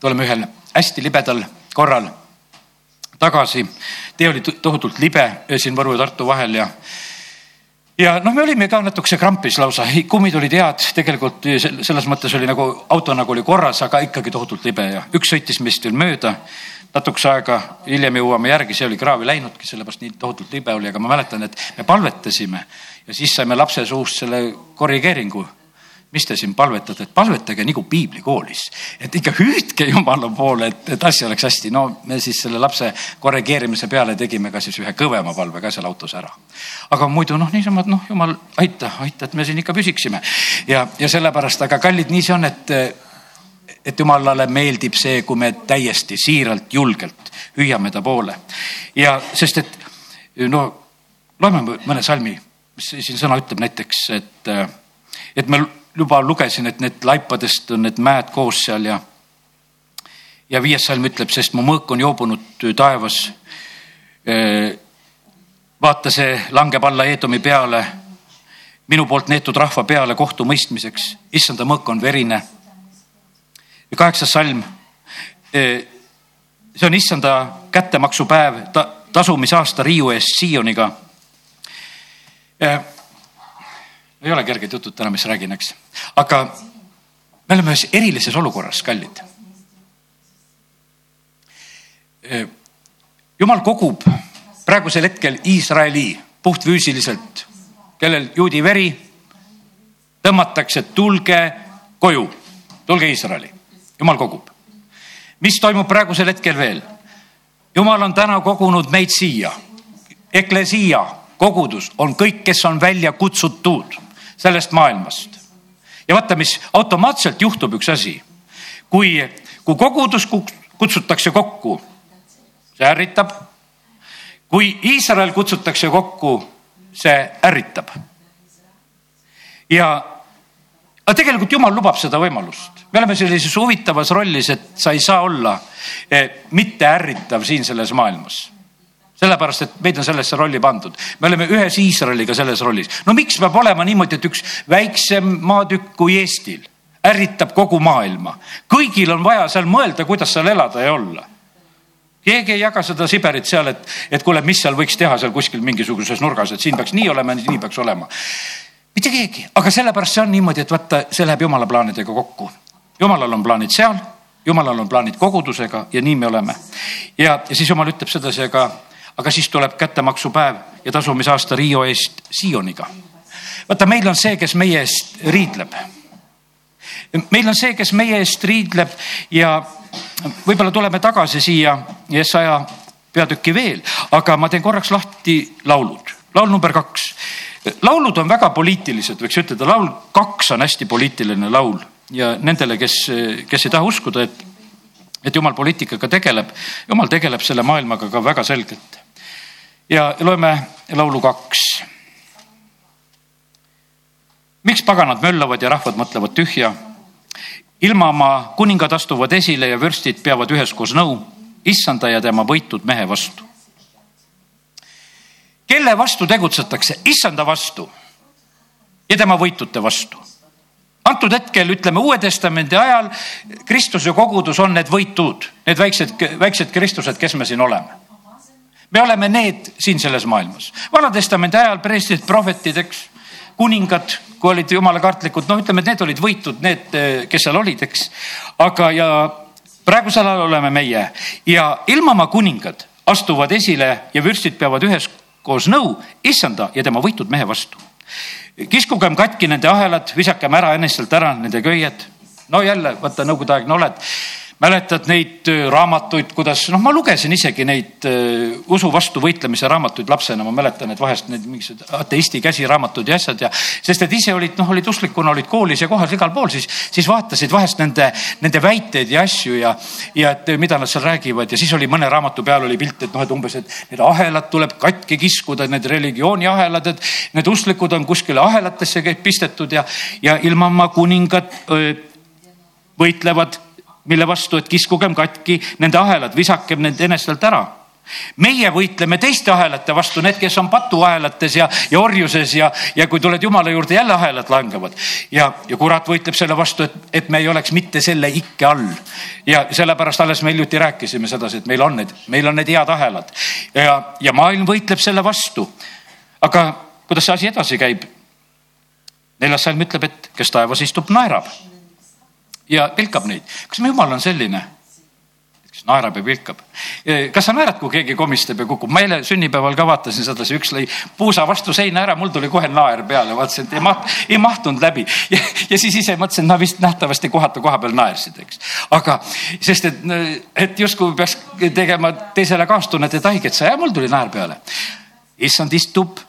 tuleme ühel hästi libedal korral tagasi. tee oli tohutult libe siin Võru ja Tartu vahel ja ja noh, me olime ka natukese krampis lausa, kummid olid head, tegelikult selles mõttes oli nagu auto nagu oli korras, aga ikkagi tohutult libe ja üks sõitis meist veel mööda. natukese aega hiljem jõuame järgi, see oli kraavi läinudki, sellepärast nii tohutult libe oli, aga ma mäletan, et me palvetasime ja siis saime lapse suust selle korrigeeringu mis te siin palvetate, et palvetage nagu piiblikoolis, et ikka hüüdke Jumala poole, et, et asi oleks hästi. no me siis selle lapse korrigeerimise peale tegime ka siis ühe kõvema palve ka seal autos ära. aga muidu noh, niisama, et noh, Jumal, aita, aita, et me siin ikka püsiksime ja, ja sellepärast, aga kallid, nii see on, et, et Jumalale meeldib see, kui me täiesti siiralt, julgelt hüüame ta poole ja sest, et no loeme mõne salmi, mis siin sõna ütleb näiteks, et, et me juba lugesin, et need laipadest on need mäed koos seal ja, ja viies salm ütleb, sest mu mõõk on joobunud taevas. vaata, see langeb alla Eedomi peale, minu poolt neetud rahva peale kohtu mõistmiseks. issanda mõõk on verine. kaheksas salm. see on issanda kättemaksupäev ta,, tasumisaasta Riiu eest Sioniga ei ole kerged jutud täna, mis räägin, eks. aga me oleme ühes erilises olukorras, kallid. jumal kogub praegusel hetkel Iisraeli puhtfüüsiliselt, kellel juudi veri, tõmmatakse, tulge koju, tulge Iisraeli. jumal kogub. mis toimub praegusel hetkel veel? jumal on täna kogunud meid siia. Eklesia kogudus on kõik, kes on välja kutsutud sellest maailmast. ja vaata, mis automaatselt juhtub, üks asi. kui, kui kogudus kutsutakse kokku, see ärritab. kui Iisrael kutsutakse kokku, see ärritab. ja aga tegelikult Jumal lubab seda võimalust. me oleme sellises huvitavas rollis, et sa ei saa olla eh, mitte ärritav siin selles maailmas sellepärast, et meid on sellesse rolli pandud. me oleme ühes Iisraeliga selles rollis. no miks peab olema niimoodi, et üks väiksem maatükk kui Eestil ärritab kogu maailma? kõigil on vaja seal mõelda, kuidas seal elada ja olla. keegi ei jaga seda Siberit seal, et, et kuule, mis seal võiks teha seal kuskil mingisuguses nurgas, et siin peaks nii olema, nii peaks olema. mitte keegi, aga sellepärast see on niimoodi, et vaata, see läheb jumala plaanidega kokku. jumalal on plaanid seal jumalal on plaanid kogudusega ja nii me oleme. ja, ja siis jumal ütleb sedasi, aga aga siis tuleb kättemaksupäev ja tasumisaasta Riio eest Sioniga. vaata, meil on see, kes meie eest riidleb. meil on see, kes meie eest riidleb ja võib-olla tuleme tagasi siia Jesaja peatükki veel, aga ma teen korraks lahti laulud. laul number kaks. laulud on väga poliitilised, võiks ütelda, laul kaks on hästi poliitiline laul ja nendele, kes, kes ei taha uskuda, et et jumal poliitikaga tegeleb, jumal tegeleb selle maailmaga ka väga selgelt ja loeme laulu kaks. miks paganad möllavad ja rahvad mõtlevad tühja? ilmamaa kuningad astuvad esile ja vürstid peavad üheskoos nõu, issanda ja tema võitud mehe vastu. kelle vastu tegutsetakse? issanda vastu ja tema võitute vastu. antud hetkel ütleme Uue Testamendi ajal Kristuse kogudus on need võitud, need väiksed, väiksed Kristused, kes me siin oleme me oleme need siin selles maailmas. Vana-testamendi ajal preestrid, prohvetid, eks, kuningad, kui olid jumala kartlikud, no ütleme, et need olid võitud, need, kes seal olid, eks. aga, ja praegusel ajal oleme meie ja ilmamaa kuningad astuvad esile ja vürstid peavad üheskoos nõu issanda ja tema võitud mehe vastu. kiskugem katki nende ahelad, visakem ära enestelt ära nende köied. no jälle, vaata nõukogudeaegne oled mäletad neid äh, raamatuid, kuidas, noh, ma lugesin isegi neid uh, usu vastu võitlemise raamatuid lapsena, ma mäletan, et vahest need mingisugused ateisti käsiraamatud ja asjad ja, sest et ise olid, noh, olid usklikuna, olid koolis ja kohas igal pool, siis, siis vaatasid vahest nende, nende väiteid ja asju ja, ja et mida nad seal räägivad ja siis oli mõne raamatu peal oli pilt, et noh, et umbes, et need ahelad tuleb katki kiskuda, need religiooni ahelad, et need usklikud on kuskile ahelatesse pistetud ja, ja ilmamaa kuningad öö, võitlevad mille vastu, et kiskugem katki nende ahelad, visakem need enestelt ära. meie võitleme teiste ahelate vastu, need, kes on patuahelates ja, ja orjuses ja, ja kui tuled jumala juurde, jälle ahelad langevad. ja, ja kurat võitleb selle vastu, et, et me ei oleks mitte selle ikke all. ja sellepärast alles me hiljuti rääkisime sedasi, et meil on need, meil on need head ahelad ja, ja maailm võitleb selle vastu. aga kuidas see asi edasi käib? neljas salm ütleb, et kes taevas istub, naerab ja pilkab neid. kas me jumal on selline? kes naerab ja pilkab. kas sa naerad, kui keegi komistab ja kukub? ma eile sünnipäeval ka vaatasin sedasi, üks lõi puusa vastu seina ära, mul tuli kohe naer peale, vaatasin, et ei maht-, ei mahtunud läbi. ja, siis ise mõtlesin, no vist nähtavasti kohatu koha peal naersid, eks. aga sest et, et justkui peaks tegema teisele kaastunnet, et haiget sa ja mul tuli naer peale. issand istub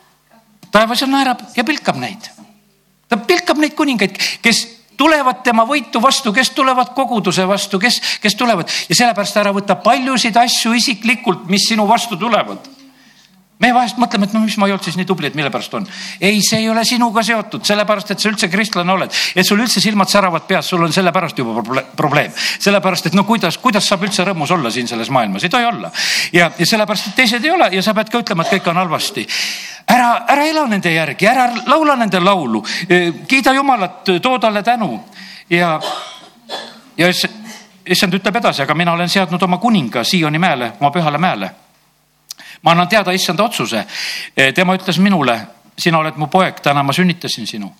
taevas ja naerab ja pilkab neid. ta pilkab neid kuningaid, kes tulevad tema võitu vastu, kes tulevad koguduse vastu, kes, kes tulevad. Ja sellepärast ära võta paljusid asju isiklikult, mis sinu vastu tulevad me vahest mõtleme, et no mis ma ei olnud siis nii tubli, et mille pärast on. ei, see ei ole sinuga seotud, sellepärast et sa üldse kristlane oled, et sul üldse silmad säravad peas, sul on sellepärast juba probleem. sellepärast, et no kuidas, kuidas saab üldse rõõmus olla siin selles maailmas, ei tohi olla. ja, ja sellepärast, et teised ei ole ja sa pead ka ütlema, et kõik on halvasti. ära, ära ela nende järgi, ära laula nende laulu, kiida Jumalat, too talle tänu ja, ja issand ütleb edasi, aga mina olen seadnud oma kuninga Sioni mäele, oma pühale mäele ma annan teada issanda otsuse. E, tema ütles minule, sina oled mu poeg, täna ma sünnitasin sinu.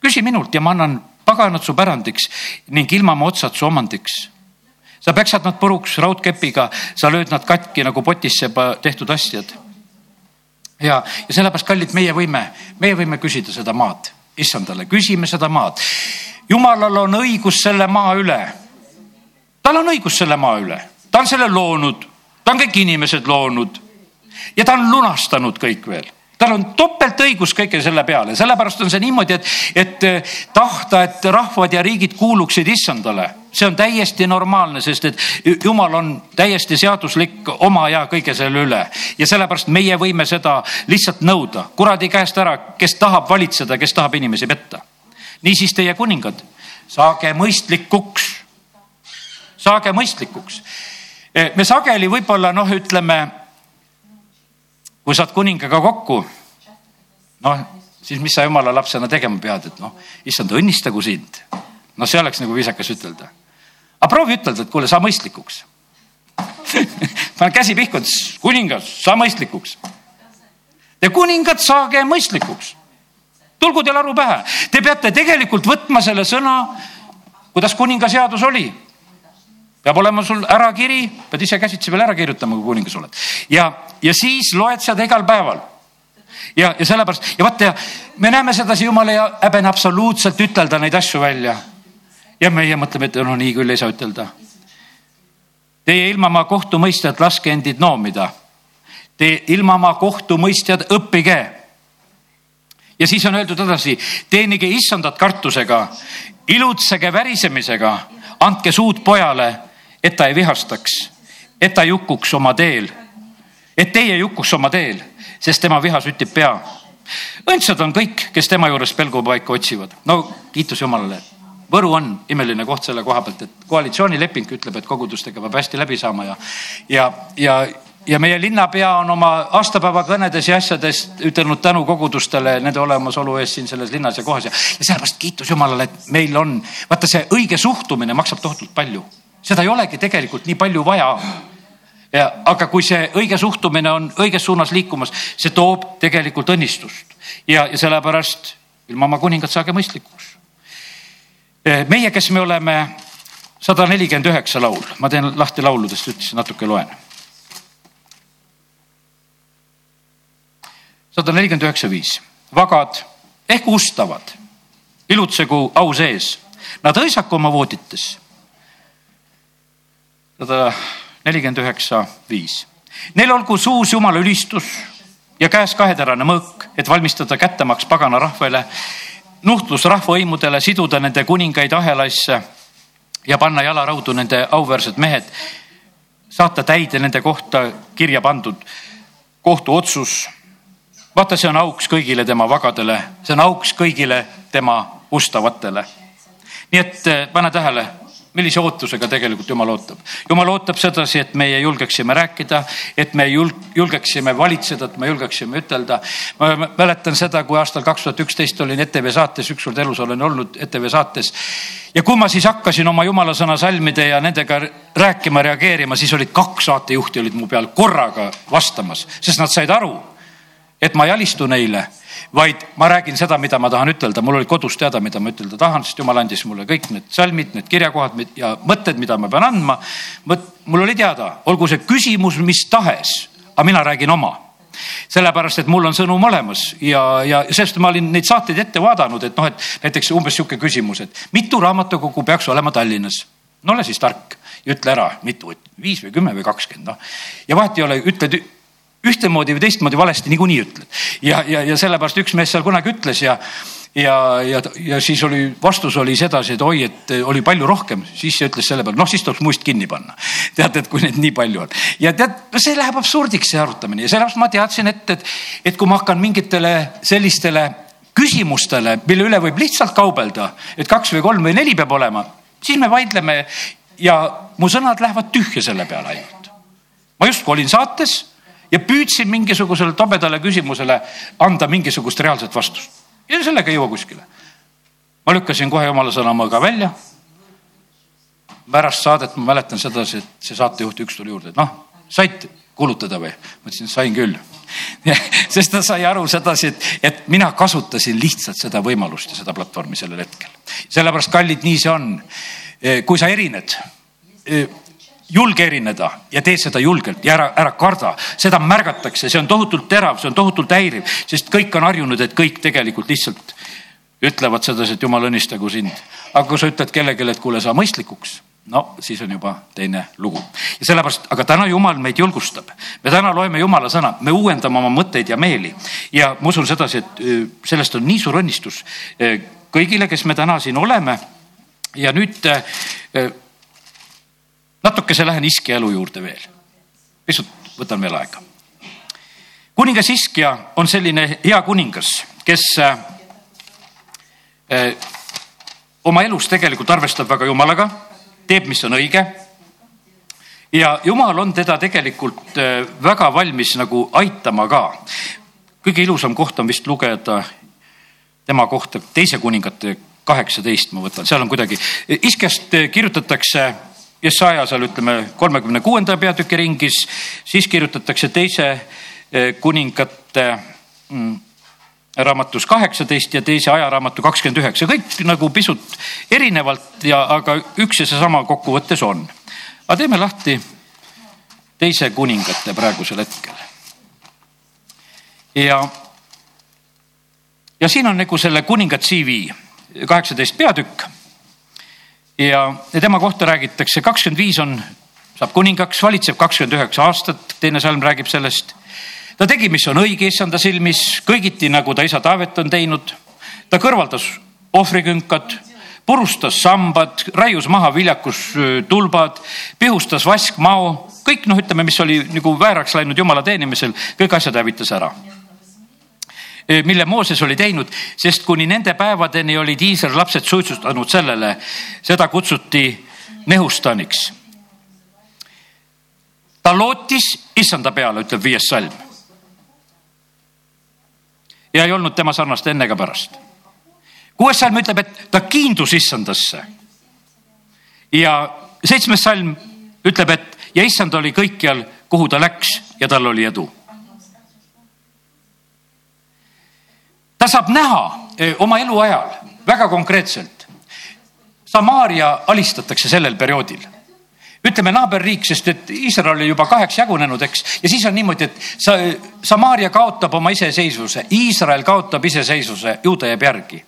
küsi minult ja ma annan paganad su pärandiks ning ilmamaa otsad su omandiks. sa peksad nad puruks raudkepiga, sa lööd nad katki nagu potisse tehtud asjad. ja, ja sellepärast, kallid, meie võime, meie võime küsida seda maad issandale, küsime seda maad. jumalal on õigus selle maa üle. tal on õigus selle maa üle, ta on selle loonud, ta on kõik inimesed loonud ja ta on lunastanud kõik veel. Tal on topeltõigus kõige selle peale, sellepärast on see niimoodi, et, et eh, tahta, et rahvad ja riigid kuuluksid issandale, see on täiesti normaalne, sest et jumal on täiesti seaduslik oma ja kõige selle üle. Ja sellepärast meie võime seda lihtsalt nõuda. Kuradi käest ära, kes tahab valitseda, kes tahab inimesi petta. niisiis teie kuningad, saage mõistlikuks, saage mõistlikuks. Eh, me sageli võib-olla noh, ütleme kui saad kuningaga kokku, noh, siis mis sa jumala lapsena tegema pead, et noh, issand, õnnistagu sind. noh, see oleks nagu viisakas ütelda. aga proovi ütelda, et kuule, saa mõistlikuks panen käsi pihku, et kuningas, saa mõistlikuks. Te kuningad, saage mõistlikuks. tulgu teil aru pähe, te peate tegelikult võtma selle sõna, kuidas kuninga seadus oli peab olema sul ärakiri, pead ise käsitsi peal ära kirjutama, kui kuningas oled. ja, ja siis loed seda igal päeval. ja, ja sellepärast ja vaata ja me näeme sedasi, jumal ei häbene absoluutselt ütelda neid asju välja. ja meie mõtleme, et no nii küll ei saa ütelda. Teie ilmamaa kohtumõistjad, laske endid noomida. Te ilmamaa kohtumõistjad, õppige. ja siis on öeldud edasi, teenige issandat kartusega, ilutsege värisemisega, andke suud pojale et ta ei vihastaks, et ta ei hukkuks oma teel, et teie ei hukkuks oma teel, sest tema viha süttib pea. õndsad on kõik, kes tema juures pelgupaika otsivad. no kiitus Jumalale. Võru on imeline koht selle koha pealt, et koalitsioonileping ütleb, et kogudustega peab hästi läbi saama ja, ja, ja ja meie linnapea on oma aastapäeva kõnedes ja asjades ütelnud tänu kogudustele nende olemasolu eest siin selles linnas ja kohas ja, ja sellepärast kiitus Jumalale, et meil on, vaata see õige suhtumine maksab tohutult palju seda ei olegi tegelikult nii palju vaja. ja, aga kui see õige suhtumine on õiges suunas liikumas, see toob tegelikult õnnistust ja, ja sellepärast ilma oma kuningat saage mõistlikuks. meie, kes me oleme sada nelikümmend üheksa laul, ma teen lahti lauludest, ütlesin natuke loen. sada nelikümmend üheksa, viis, vagad ehk ustavad, ilutsegu au sees, nad hõisaku oma voodites sada nelikümmend üheksa, viis. Neil olgu suus Jumala ülistus ja käes kaheterane mõõk, et valmistada kättemaks pagana rahvale, nuhtlus rahvavõimudele, siduda nende kuningaid ahelaisse ja panna jalaraudu nende auväärsed mehed, saata täide nende kohta kirja pandud kohtuotsus. vaata, see on auks kõigile tema vagadele, see on auks kõigile tema ustavatele. nii et pane tähele millise ootusega tegelikult Jumal ootab. Jumal ootab sedasi, et meie julgeksime rääkida, et me julgeksime valitseda, et me julgeksime ütelda. ma mäletan seda, kui aastal kaks tuhat üksteist olin ETV saates, ükskord elus olen olnud ETV saates. ja kui ma siis hakkasin oma jumalasõna salmide ja nendega rääkima, reageerima, siis olid kaks saatejuhti olid mu peal korraga vastamas, sest nad said aru, et ma ei alistu neile vaid ma räägin seda, mida ma tahan ütelda, mul oli kodus teada, mida ma ütelda tahan, sest jumal andis mulle kõik need salmid, need kirjakohad ja mõtted, mida ma pean andma. mul oli teada, olgu see küsimus mis tahes, aga mina räägin oma sellepärast, et mul on sõnum olemas ja, ja sellest ma olin neid saateid ette vaadanud, et noh, et näiteks umbes sihuke küsimus, et mitu raamatukogu peaks olema Tallinnas? no ole siis tark ja ütle ära, mitu, viis või kümme või kakskümmend, noh. ja vahet ei ole, ütled ühtemoodi või teistmoodi valesti niikuinii ütled. ja, ja, ja sellepärast üks mees seal kunagi ütles ja, ja, ja, ja siis oli, vastus oli sedasi, et oi, et oli palju rohkem, siis ütles selle peale, noh, siis tuleks muist kinni panna. tead, et kui neid nii palju on ja tead, see läheb absurdiks, see arutamine ja sellepärast ma teadsin ette, et, et kui ma hakkan mingitele sellistele küsimustele, mille üle võib lihtsalt kaubelda, et kaks või kolm või neli peab olema, siis me vaidleme ja mu sõnad lähevad tühja selle peale ainult. ma justkui olin saates ja püüdsin mingisugusele tobedale küsimusele anda mingisugust reaalset vastust ja sellega ei jõua kuskile. ma lükkasin kohe jumala sõna ka välja. pärast saadet ma mäletan sedasi, et see saatejuht üks tuli juurde, et noh, said kulutada või? ma ütlesin, sain küll sest ta sai aru sedasi, et, et mina kasutasin lihtsalt seda võimalust ja seda platvormi sellel hetkel. sellepärast, kallid, nii see on. kui sa erined julge erineda ja tee seda julgelt ja ära, ära karda, seda märgatakse, see on tohutult terav, see on tohutult häiriv, sest kõik on harjunud, et kõik tegelikult lihtsalt ütlevad sedasi, et jumal õnnistagu sind. aga kui sa ütled kellelegi, et kuule, saa mõistlikuks, no siis on juba teine lugu. ja sellepärast, aga täna jumal meid julgustab. me täna loeme jumala sõna, me uuendame oma mõtteid ja meeli ja ma usun sedasi, et sellest on nii suur õnnistus kõigile, kes me täna siin oleme. ja nüüd natukese lähen Iskja elu juurde veel. pisut võtan veel aega. kuningas Iskja on selline hea kuningas, kes äh, äh, oma elus tegelikult arvestab väga jumalaga, teeb, mis on õige. ja jumal on teda tegelikult äh, väga valmis nagu aitama ka. kõige ilusam koht on vist lugeda tema kohta teise kuningate kaheksateist, ma võtan, seal on kuidagi, Iskjast kirjutatakse Jesaja seal ütleme kolmekümne kuuenda peatüki ringis, siis kirjutatakse teise eh, kuningate mm, raamatus kaheksateist ja teise ajaraamatu kakskümmend üheksa, kõik nagu pisut erinevalt ja, aga üks ja seesama kokkuvõttes on. aga teeme lahti teise kuningate praegusel hetkel. ja, ja siin on nagu selle kuningat CV kaheksateist peatükk ja, ja tema kohta räägitakse, kakskümmend viis on, saab kuningaks, valitseb kakskümmend üheksa aastat, teine salm räägib sellest. ta tegi, mis on õige issanda silmis, kõigiti nagu ta isa Taavet on teinud. ta kõrvaldas ohvrikünkad, purustas sambad, raius maha viljakus tulbad, pihustas vaskmao, kõik noh, ütleme, mis oli nagu vääraks läinud jumala teenimisel, kõik asjad hävitas ära mille Mooses oli teinud, sest kuni nende päevadeni olid Iisraeli lapsed suitsutanud sellele, seda kutsuti Nehustaniks. ta lootis issanda peale, ütleb viies salm. ja ei olnud tema sarnast enne ega pärast. kuues salm ütleb, et ta kiindus issandasse. ja seitsmes salm ütleb, et ja issand oli kõikjal, kuhu ta läks ja tal oli edu ta saab näha eh, oma eluajal väga konkreetselt. Samaaria alistatakse sellel perioodil ütleme naaberriik, sest et Iisrael oli juba kaheks jagunenud, eks, ja siis on niimoodi, et sa, Samaaria kaotab oma iseseisvuse, Iisrael kaotab iseseisvuse, ju ta jääb järgi.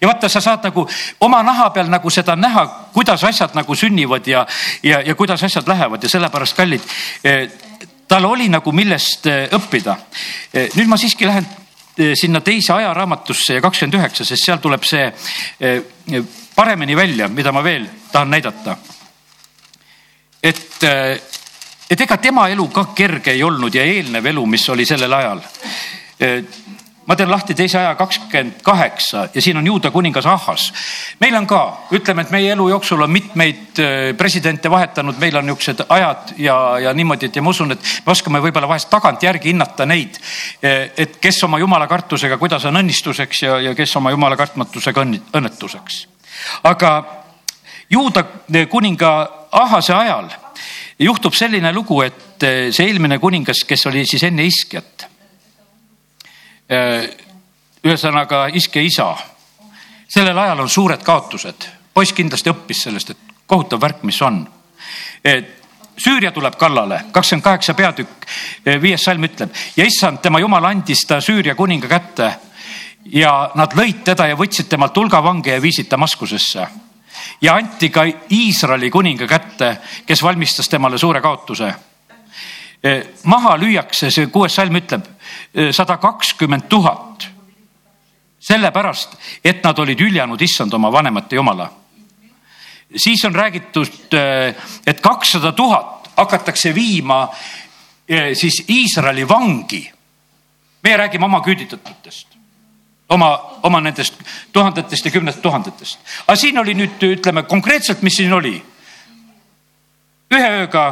ja vaata, sa saad nagu oma naha peal nagu seda näha, kuidas asjad nagu sünnivad ja, ja, ja kuidas asjad lähevad ja sellepärast kallid eh, tal oli nagu millest eh, õppida. nüüd ma siiski lähen sinna teise ajaraamatusse ja kakskümmend üheksa, sest seal tuleb see eh, paremini välja, mida ma veel tahan näidata. et, eh, et ega tema elu ka kerge ei olnud ja eelnev elu, mis oli sellel ajal. Ma teen lahti teise aja kakskümmend kaheksa ja siin on juuda kuningas Ahhas. meil on ka, ütleme, et meie elu jooksul on mitmeid äh, presidente vahetanud, meil on niisugused ajad ja, ja niimoodi, et ja ma usun, et me oskame võib-olla vahest tagantjärgi hinnata neid, äh, et kes oma jumala kartusega, kuidas on õnnistuseks ja, ja kes oma jumala kartmatusega õnnetuseks. aga juuda kuninga Ahhase ajal juhtub selline lugu, et see eelmine kuningas, kes oli siis enne iskjat Äh, ühesõnaga iske isa. sellel ajal on suured kaotused, poiss kindlasti õppis sellest, et kohutav värk, mis on. Süüria tuleb kallale, kakskümmend kaheksa peatükk, äh, viies salm ütleb ja issand, tema jumal andis ta Süüria kuninga kätte ja nad lõid teda ja võtsid temalt hulga vange ja viisid Damaskusesse ja anti ka Iisraeli kuninga kätte, kes valmistas temale suure kaotuse. Äh, maha lüüakse, see kuues salm ütleb sada kakskümmend tuhat. sellepärast, et nad olid hüljanud issand oma vanemate jumala. siis on räägitud, et kakssada tuhat hakatakse viima siis Iisraeli vangi. meie räägime oma küüditatutest oma, oma nendest tuhandetest ja kümnetest tuhandetest. aga siin oli nüüd ütleme konkreetselt, mis siin oli ühe ööga,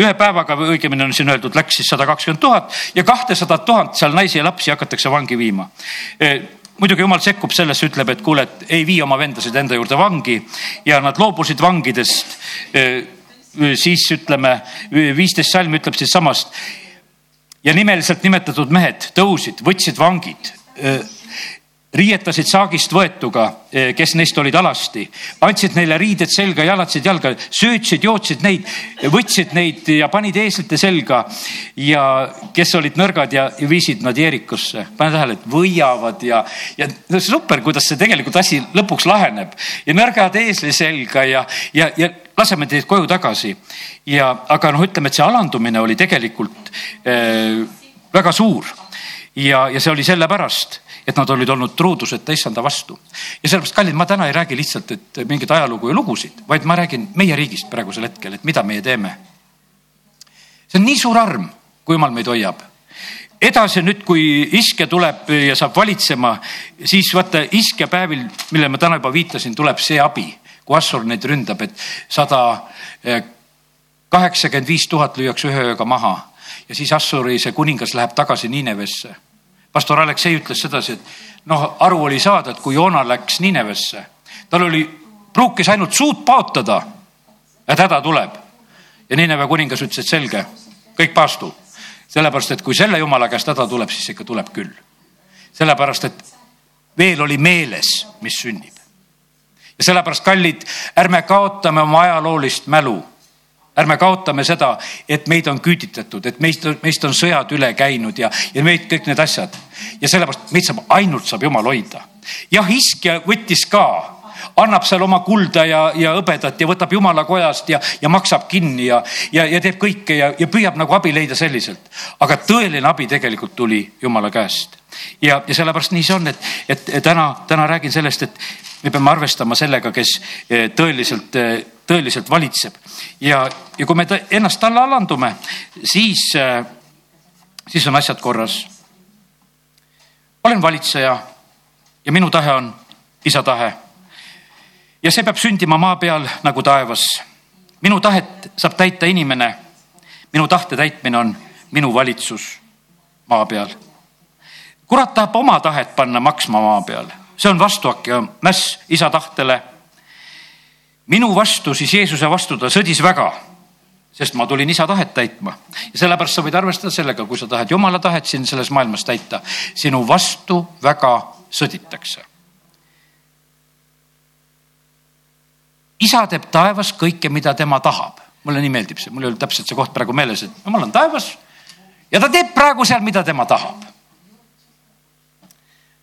ühe päevaga või õigemini on siin öeldud, läks siis sada kakskümmend tuhat ja kahtesadat tuhat seal naisi ja lapsi hakatakse vangi viima e, muidugi jumal sekkub sellesse, ütleb, et kuule, et ei vii oma vendasid enda juurde vangi ja nad loobusid vangidest. E, siis ütleme, viisteist salm ütleb siitsamast. ja nimeliselt nimetatud mehed tõusid, võtsid vangid e, riietasid saagist võetuga, eh, kes neist olid alasti, andsid neile riided selga, jalatsid jalga, söötsid, jootsid neid, võtsid neid ja panid eeslite selga ja kes olid nõrgad ja viisid nad Jeerikusse. pane tähele, et võiavad ja, ja no super, kuidas see tegelikult asi lõpuks laheneb ja nõrgad eesli selga ja, ja, ja laseme teid koju tagasi. ja, aga noh, ütleme, et see alandumine oli tegelikult äh, väga suur ja, ja see oli sellepärast et nad olid olnud truuduseta issanda vastu. ja sellepärast, kallid, ma täna ei räägi lihtsalt, et mingeid ajalugu ja lugusid, vaid ma räägin meie riigist praegusel hetkel, et mida meie teeme. see on nii suur arm, kui jumal meid hoiab edasi nüüd, kui iske tuleb ja saab valitsema, siis vaata iskepäevil, millele ma täna juba viitasin, tuleb see abi, kui Assur neid ründab, et sada eh, kaheksakümmend viis tuhat lüüakse ühe ööga maha ja siis Assuri see kuningas läheb tagasi Niinevesse pastor Aleksei ütles sedasi, et noh, aru oli saada, et kui Joona läks Ninevesse, tal oli, pruukis ainult suud paotada, et häda tuleb. ja Nineve kuningas ütles, et selge, kõik paastu. sellepärast, et kui selle jumala käest häda tuleb, siis ikka tuleb küll. sellepärast, et veel oli meeles, mis sünnib. ja sellepärast, kallid, ärme kaotame oma ajaloolist mälu ärme kaotame seda, et meid on küüditatud, et meist, meist on sõjad üle käinud ja, ja meid kõik need asjad. ja sellepärast meid saab, ainult saab jumal hoida. jah, iskja võttis ka, annab seal oma kulda ja, ja hõbedat ja võtab jumala kojast ja, ja maksab kinni ja, ja, ja teeb kõike ja, ja püüab nagu abi leida selliselt. aga tõeline abi tegelikult tuli jumala käest. ja, ja sellepärast nii see on, et, et täna, täna räägin sellest, et me peame arvestama sellega, kes eh, tõeliselt eh, tõeliselt valitseb. ja, ja kui me ennast talle alandume, siis, äh, siis on asjad korras. olen valitseja ja minu tahe on isa tahe. Ja see peab sündima maa peal nagu taevas. minu tahet saab täita inimene. minu tahte täitmine on minu valitsus maa peal. kurat tahab oma tahet panna maksma maa peal, see on vastuhakk ja mäss isa tahtele minu vastu, siis Jeesuse vastu ta sõdis väga, sest ma tulin isa tahet täitma ja sellepärast sa võid arvestada sellega, kui sa tahad jumala tahet siin selles maailmas täita, sinu vastu väga sõditakse. Isa teeb taevas kõike, mida tema tahab, mulle nii meeldib see, mul ei olnud täpselt see koht praegu meeles, et jumal on taevas ja ta teeb praegu seal, mida tema tahab.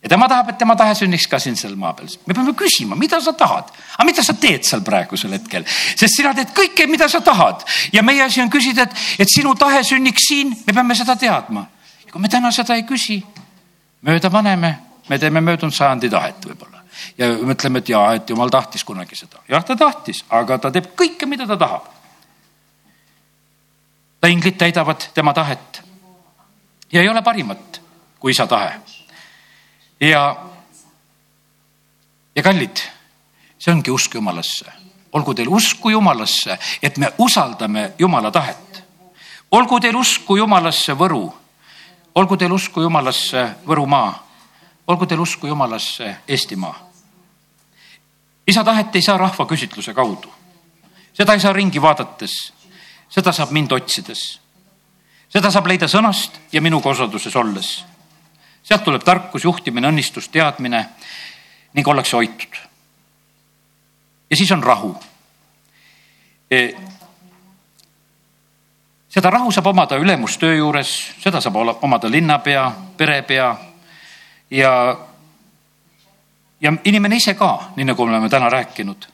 Ja tema tahab, et tema tahe sünniks ka siin seal maa peal. me peame küsima, mida sa tahad, aga mida sa teed seal praegusel hetkel, sest sina teed kõike, mida sa tahad. Ja meie asi on küsida, et, et sinu tahe sünniks siin, me peame seda teadma. kui me täna seda ei küsi, mööda paneme, me teeme möödunud sajandi tahet võib-olla ja mõtleme, et jaa, et jumal tahtis kunagi seda. jah, ta tahtis, aga ta teeb kõike, mida ta tahab. ta inglid täidavad tema tahet ja ei ole parimat kui isa tahe ja, ja kallid, see ongi usk Jumalasse. olgu teil usku Jumalasse, et me usaldame Jumala tahet. olgu teil usku Jumalasse Võru, olgu teil usku Jumalasse Võrumaa, olgu teil usku Jumalasse Eestimaa. isa tahet ei saa rahvaküsitluse kaudu, seda ei saa ringi vaadates, seda saab mind otsides seda saab leida sõnast ja minuga osaduses olles. sealt tuleb tarkus, juhtimine, õnnistus, teadmine ning ollakse hoitud. ja siis on rahu. E, seda rahu saab omada ülemustöö juures, seda saab omada linnapea, perepea ja, ja inimene ise ka, nii nagu me oleme täna rääkinud.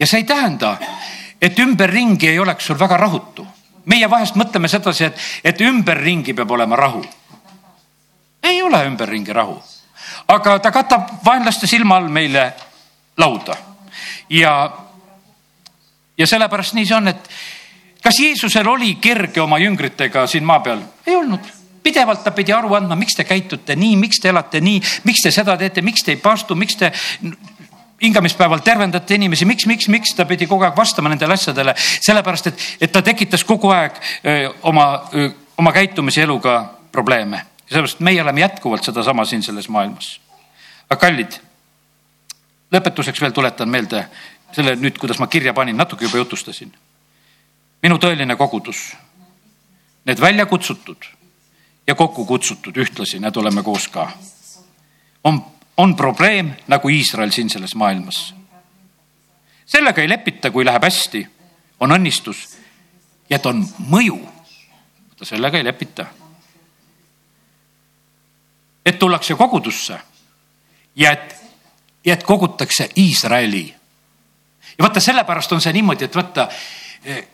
ja see ei tähenda, et ümberringi ei oleks sul väga rahutu meie vahest mõtleme sedasi, et, et ümberringi peab olema rahu. ei ole ümberringi rahu, aga ta katab vaenlaste silma all meile lauda ja, ja sellepärast nii see on, et kas Jeesusel oli kerge oma jüngritega siin maa peal? ei olnud pidevalt ta pidi aru andma, miks te käitute nii, miks te elate nii, miks te seda teete, miks te ei paastu, miks te hingamispäeval tervendate inimesi, miks, miks, miks ta pidi kogu aeg vastama nendele asjadele, sellepärast et, et ta tekitas kogu aeg öö, oma, oma käitumise eluga probleeme. sellepärast meie oleme jätkuvalt sedasama siin selles maailmas. aga kallid, lõpetuseks veel tuletan meelde selle nüüd, kuidas ma kirja panin, natuke juba jutustasin. minu tõeline kogudus, need välja kutsutud ja kokku kutsutud ühtlasi, need oleme koos ka, on on probleem nagu Iisrael siin selles maailmas. sellega ei lepita, kui läheb hästi, on õnnistus ja et on mõju. sellega ei lepita. et tullakse kogudusse ja et, ja et kogutakse Iisraeli. ja vaata, sellepärast on see niimoodi, et vaata, eh,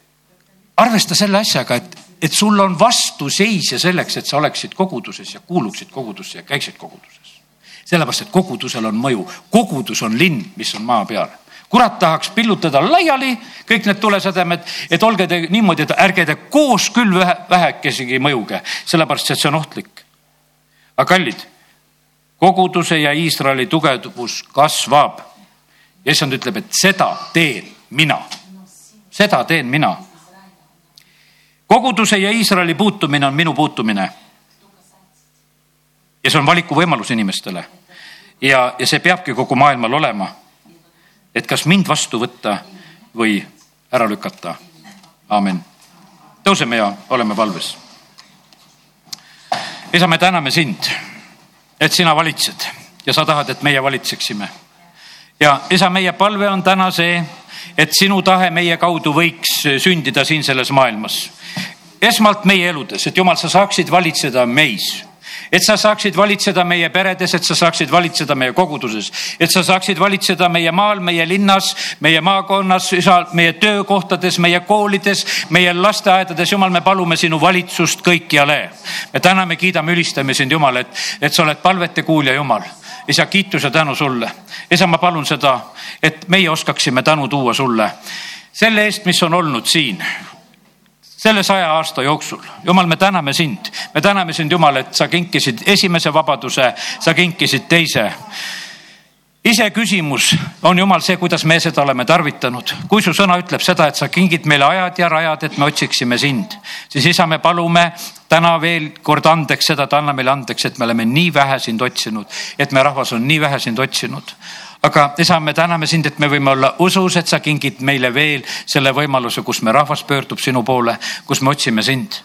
arvesta selle asjaga, et, et sul on vastuseisja selleks, et sa oleksid koguduses ja kuuluksid kogudusse ja käiksid koguduses sellepärast, et kogudusel on mõju, kogudus on linn, mis on maa peal kurat tahaks pillutada laiali kõik need tulesedemed, et olge te niimoodi, et ärge te koos küll vähe, vähekesegi mõjuge, sellepärast et see on ohtlik. aga kallid, koguduse ja Iisraeli tugevus kasvab. ja issand ütleb, et seda teen mina, seda teen mina. Koguduse ja Iisraeli puutumine on minu puutumine ja see on valikuvõimalus inimestele. ja, ja see peabki kogu maailmal olema. et kas mind vastu võtta või ära lükata. aamen. tõuseme ja oleme valves. isa, me täname sind, et sina valitsed ja sa tahad, et meie valitseksime. ja isa, meie palve on täna see, et sinu tahe meie kaudu võiks sündida siin selles maailmas. esmalt meie eludes, et jumal, sa saaksid valitseda meis et sa saaksid valitseda meie peredes, et sa saaksid valitseda meie koguduses, et sa saaksid valitseda meie maal, meie linnas, meie maakonnas, meie töökohtades, meie koolides, meie lasteaedades. jumal, me palume sinu valitsust kõikjale. me täname, kiidame, ülistame sind, Jumal, et, et sa oled palvete kuulja, Jumal isa, kiitus ja tänu sulle. Isa, ma palun seda, et meie oskaksime tänu tuua sulle selle eest, mis on olnud siin selle saja aasta jooksul. jumal, me täname sind, me täname sind, Jumal, et sa kinkisid esimese vabaduse, sa kinkisid teise iseküsimus on jumal see, kuidas me seda oleme tarvitanud. kui su sõna ütleb seda, et sa kingid meile ajad ja rajad, et me otsiksime sind, siis isa, me palume täna veel kord andeks seda, et anna meile andeks, et me oleme nii vähe sind otsinud, et me rahvas on nii vähe sind otsinud aga isa, me täname sind, et me võime olla usus, et sa kingid meile veel selle võimaluse, kus me rahvas pöördub sinu poole, kus me otsime sind.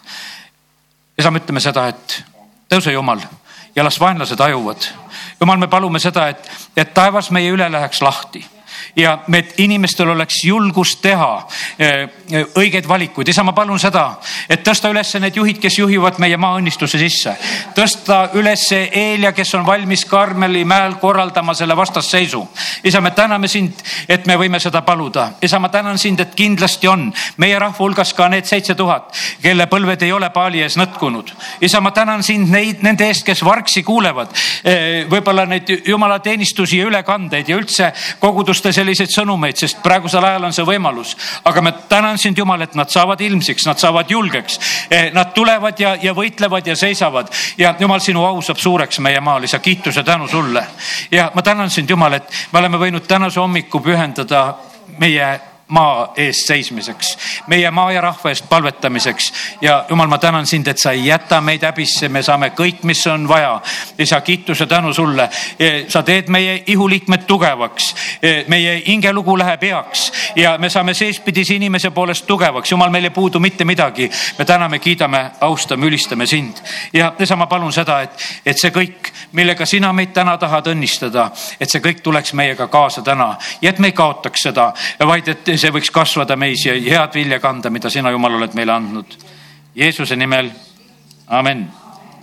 isa, me ütleme seda, et tõuse Jumal ja las vaenlased ajuvad. Jumal, me palume seda, et, et taevas meie üle läheks lahti ja et inimestel oleks julgust teha eh, õigeid valikuid. isa, ma palun seda, et tõsta üles need juhid, kes juhivad meie maaõnnistuse sisse. tõsta üles Eelia, kes on valmis Karmeli mäel korraldama selle vastasseisu. isa, me täname sind, et me võime seda paluda. isa, ma tänan sind, et kindlasti on meie rahva hulgas ka need seitse tuhat, kelle põlved ei ole paali ees nõtkunud. isa, ma tänan sind neid, nende eest, kes vargsi kuulevad. Eh, võib-olla neid jumala teenistusi ja ülekandeid ja üldse koguduste kuulata selliseid sõnumeid, sest praegusel ajal on see võimalus. aga ma tänan sind, Jumal, et nad saavad ilmsiks, nad saavad julgeks. Eh, nad tulevad ja, ja võitlevad ja seisavad ja Jumal, sinu au saab suureks meie maal, isa, kiituse tänu sulle. ja ma tänan sind, Jumal, et me oleme võinud tänase hommiku pühendada meie maa eest seismiseks, meie maa ja rahva eest palvetamiseks ja jumal, ma tänan sind, et sa ei jäta meid häbisse, me saame kõik, mis on vaja. isa, kiituse tänu sulle. sa teed meie ihuliikmed tugevaks, meie hingelugu läheb heaks ja me saame seespidise inimese poolest tugevaks. jumal, meil ei puudu mitte midagi. me täname, kiidame, austame, ülistame sind ja isa, ma palun seda, et, et see kõik, millega sina meid täna tahad õnnistada, et see kõik tuleks meiega kaasa täna ja et me ei kaotaks seda, vaid et see võiks kasvada meis ja head vilja kanda, mida sina, Jumal, oled meile andnud. Jeesuse nimel, amen